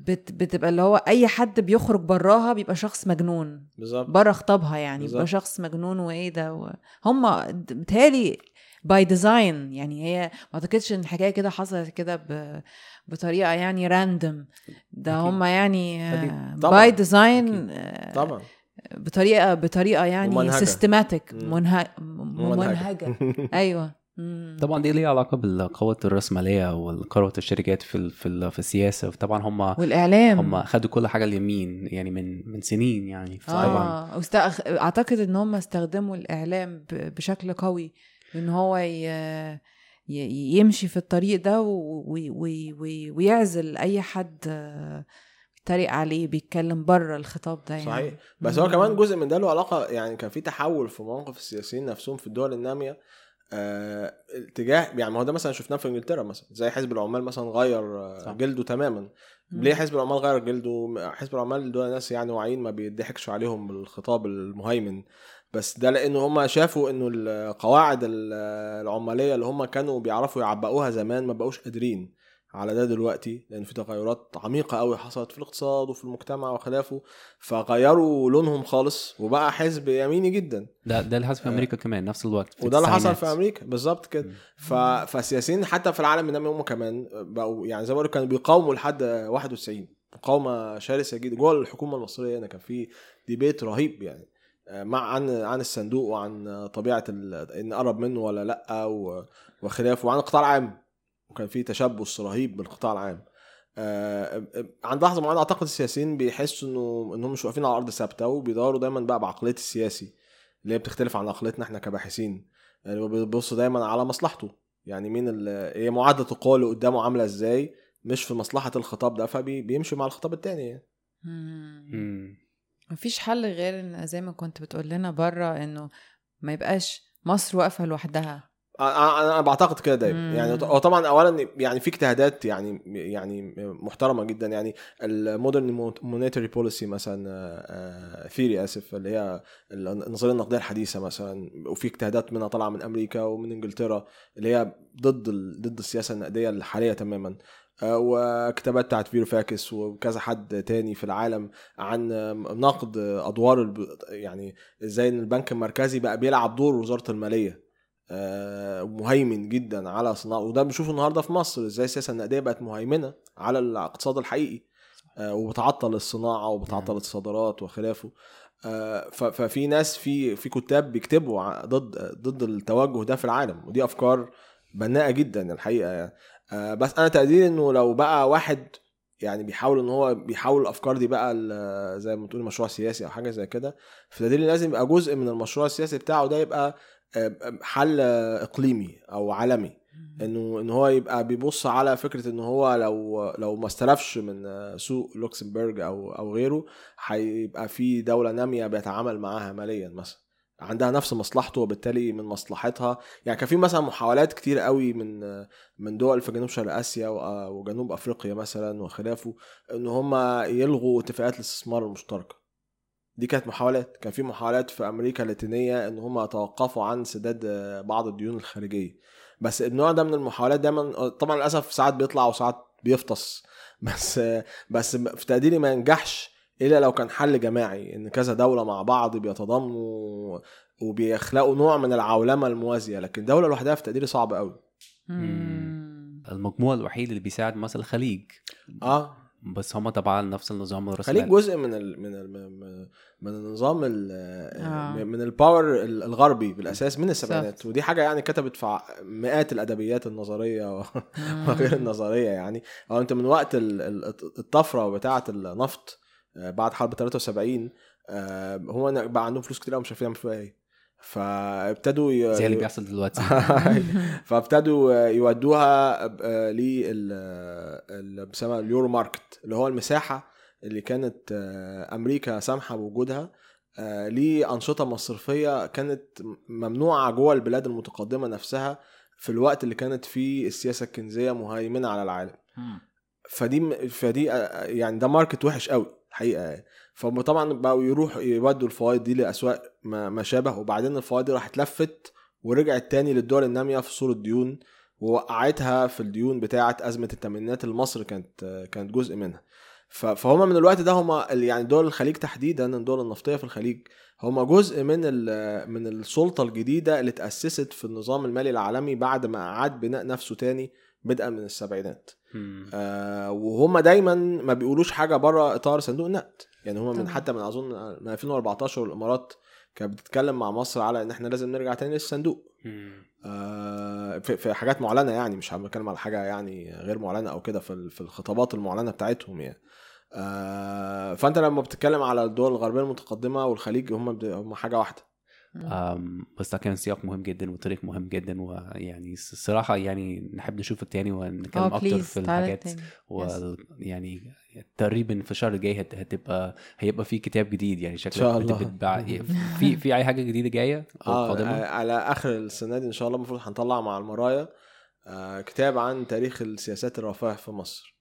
[SPEAKER 3] بت... بتبقى اللي هو أي حد بيخرج براها بيبقى شخص مجنون
[SPEAKER 2] بالظبط
[SPEAKER 3] بره خطابها يعني
[SPEAKER 2] بالظبط.
[SPEAKER 3] بيبقى شخص مجنون وإيه ده و... هم بتهيألي by design يعني هي ما أعتقدش إن الحكاية كده حصلت كده ب... بطريقة يعني random ده. هم يعني.
[SPEAKER 2] طبعاً.
[SPEAKER 3] by design
[SPEAKER 2] طبعا
[SPEAKER 3] بطريقة بطريقة يعني.
[SPEAKER 2] systematic.
[SPEAKER 3] منهج. منهجة [laughs] أيوه مم.
[SPEAKER 1] طبعا دي ليها علاقة بالقوة الرأسمالية والقوة الشركات في ال- في ال- في السياسة. طبعا هم
[SPEAKER 3] والإعلام.
[SPEAKER 1] هم خدوا كل حاجة اليمين يعني من من سنين يعني طبعا
[SPEAKER 3] آه. وست... أعتقد إن هم استخدموا الإعلام ب... بشكل قوي إن هو ي... ي... يمشي في الطريق ده و... و... و... و... ويعزل أي حد آه، بيتريق عليه بيتكلم بره الخطاب ده يعني.
[SPEAKER 2] صحيح. بس هو كمان جزء من ده له علاقة يعني كان في تحول في مواقف السياسيين نفسهم في الدول النامية. آه اتجاه يعني ما هو ده مثلا شفناه في إنجلترا مثلا زي حزب العمال مثلا غير
[SPEAKER 1] صح.
[SPEAKER 2] جلده تماما
[SPEAKER 3] مم.
[SPEAKER 2] ليه حزب العمال غير جلده حزب العمال دول ناس يعني واعيين ما بيضحكش عليهم بالخطاب المهيمن بس ده لأنه هم شافوا إنه القواعد ال- العمالية اللي هم كانوا بيعرفوا يعبقوها زمان ما بقوش قادرين على ده دلوقتي لأن في تغيرات عميقة قوي حصلت في الاقتصاد وفي المجتمع وخلافه فغيروا لونهم خالص وبقى حزب يميني جدا
[SPEAKER 1] ده ده اللي حصل في أمريكا كمان نفس الوقت
[SPEAKER 2] وده اللي حصل. في أمريكا بالظبط كده. ف... فالسياسيين حتى في العالم النامي هم كمان بقوا يعني زي ما كانوا بيقاوموا لحد 91 مقاومة شرسة جدا جوه الحكومة المصرية هنا كان في ديبيت رهيب يعني آه، مع عن عن الصندوق وعن طبيعة ال... إن نقرب منه ولا لأ. وخلافه وعن القطاع العام وكان في تشبث رهيب بالقطاع العام. آه، عند لحظة معينه أعتقد السياسيين بيحسوا انه إنهم مش واقفين على أرض ثابتة وبيدوروا دايما بقى بعقلية السياسي اللي هي بتختلف عن عقليتنا إحنا كباحثين. يعني هو بيبص دايما على مصلحته. يعني مين ال- هي معادلة القوى اللي قدامه عاملة إزاي؟ مش في مصلحة الخطاب ده فبيمشي مع الخطاب التاني يعني.
[SPEAKER 3] مفيش حل غير إن زي ما كنت بتقول لنا بره إنه ما يبقاش مصر واقفة لوحدها.
[SPEAKER 2] أنا أنا بعتقد كده دايما.
[SPEAKER 3] مم.
[SPEAKER 2] يعني هو طبعا اولا يعني في اجتهادات يعني يعني محترمة جدا. يعني ال modern monetary policy مثلا theory آسف اللي هي النظرية النقدية الحديثة مثلا. وفي اجتهادات منها طالعة من أمريكا ومن إنجلترا اللي هي ضد ضد السياسة النقدية الحالية تماما. وكتابات بتاعت فاروفاكيس وكذا حد تاني في العالم عن نقد أدوار يعني إزاي إن البنك المركزي بقى بيلعب دور وزارة المالية. مهيمن جدا على صناعة وده بنشوفه النهارده في مصر إزاي السياسة النقدية بقت مهيمنة على الاقتصاد الحقيقي آه، وبتعطل الصناعة وبتعطل
[SPEAKER 1] مم.
[SPEAKER 2] الصادرات وخلافه آه، ففي ناس في في كتاب بيكتبوا ضد ضد التوجه ده في العالم ودي أفكار بناءة جدا الحقيقة يعني آه، بس أنا تقديري إنه لو بقى واحد يعني بيحاول إن هو بيحول الأفكار دي بقى زي ما تقولي مشروع سياسي أو حاجة زي كده دليل لازم يبقى جزء من المشروع السياسي بتاعه ده يبقى آه، حل إقليمي أو عالمي. إنه ان هو يبقى بيبص على فكرة ان هو لو لو ما استلفش من سوق لوكسمبورج أو أو غيره هيبقى في دولة نامية بيتعامل معاها ماليا مثلا. عندها نفس مصلحته وبالتالي من مصلحتها. يعني كان في مثلا محاولات كتير قوي من من دول في جنوب شرق آسيا وجنوب أفريقيا مثلا وخلافه إن هم يلغوا اتفاقات الاستثمار المشتركة. دي كانت محاولات كان في محاولات في أمريكا اللاتينية إن هم توقفوا عن سداد آه، بعض الديون الخارجية. بس النوع ده من المحاولات دايما طبعا للأسف ساعات بيطلع وساعات بيفطس. [laughs] بس آه، بس في تقديري ما ينجحش إلا لو كان حل جماعي إن كذا دولة مع بعض بيتضامنوا وبيخلقوا نوع من العولمة الموازية. لكن دولة لوحدها في تقديري صعب قوي.
[SPEAKER 1] المجموع الوحيد اللي بيساعد مثلا الخليج.
[SPEAKER 2] آه.
[SPEAKER 1] بس هم طبعا نفس النظام
[SPEAKER 2] خليك
[SPEAKER 1] الرأسمالي
[SPEAKER 2] جزء من ال من ال من- النظام ال
[SPEAKER 3] آه.
[SPEAKER 2] من الباور الغربي بالأساس من السبعينات. ودي حاجة يعني كتبت في مئات الأدبيات النظرية و- [laughs] وغير النظرية يعني. أو انت من وقت ال- ال- الطفرة بتاعه النفط آه، بعد حرب 73 آه، هو بقى عندهم فلوس كتير قوي مش عارفين يعملوا فيها إيه. فابتدوا ي-
[SPEAKER 1] زي اللي بيحصل دلوقتي. [laughs]
[SPEAKER 2] فابتدوا يودوها لل بيسموها اليورو ماركت اللي هو المساحة اللي كانت آه، أمريكا سامحة بوجودها آه، لأنشطة مصرفية كانت ممنوعة جوه البلاد المتقدمة نفسها في الوقت اللي كانت فيه السياسة الكنزية مهيمنة على العالم. فدي فدي آه، يعني ده ماركت وحش قوي الحقيقة يعني فطبعا بقوا يروحوا يودوا الفوائد دي لأسواق ما شابه وبعدين الفوائد دي راحت لفت ورجعت تاني للدول النامية في صورة ديون ووقعتها في الديون بتاعة أزمة الثمانينات اللي مصر كانت كانت جزء منها. فهم من الوقت ده هم يعني دول الخليج تحديدا الدول النفطية في الخليج هم جزء من من السلطة الجديدة اللي تأسست في النظام المالي العالمي بعد ما أعاد بناء نفسه تاني بدءا من السبعينات. آه وهم دايما ما بيقولوش حاجة بره إطار صندوق النقد. يعني هم من. حتى من أظن من 2014 والإمارات كانت بتتكلم مع مصر على إن إحنا لازم نرجع تاني للصندوق. آه في, في حاجات معلنة يعني مش بتكلم على حاجة يعني غير معلنة أو كده في, في الخطابات المعلنة بتاعتهم يعني آه فأنت لما بتتكلم على الدول الغربية المتقدمة والخليج هم هم حاجة
[SPEAKER 1] واحدة بس ده كان سياق مهم جدا وطريق مهم جدا ويعني الصراحة يعني نحب نشوفك تاني ونتكلم أكتر
[SPEAKER 3] please
[SPEAKER 1] في الحاجات ويعني تقريبا في الشهر الجاي هت- هتبقى هيبقى في كتاب جديد يعني شكلك
[SPEAKER 2] شاء الله.
[SPEAKER 1] بتتباع [laughs] في في أي حاجة جديدة جاية أو
[SPEAKER 2] آه
[SPEAKER 1] قادمة؟
[SPEAKER 2] آه، على آخر السنة دي إن شاء الله المفروض هنطلع مع المرايا آه كتاب عن تاريخ السياسات الرفاه في مصر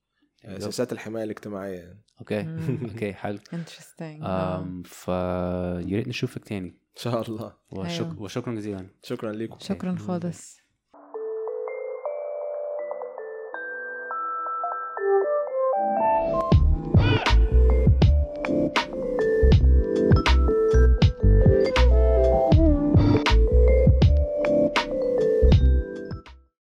[SPEAKER 2] آه، سياسات الحماية الاجتماعية. يعني
[SPEAKER 3] okay. [laughs]
[SPEAKER 1] okay حلو. أم، فيا ريت نشوفك تاني.
[SPEAKER 2] إن شاء الله.
[SPEAKER 1] وشك...
[SPEAKER 3] أيوة.
[SPEAKER 1] وشكرا جزيلا.
[SPEAKER 2] شكرا لكم
[SPEAKER 3] شكرا خالص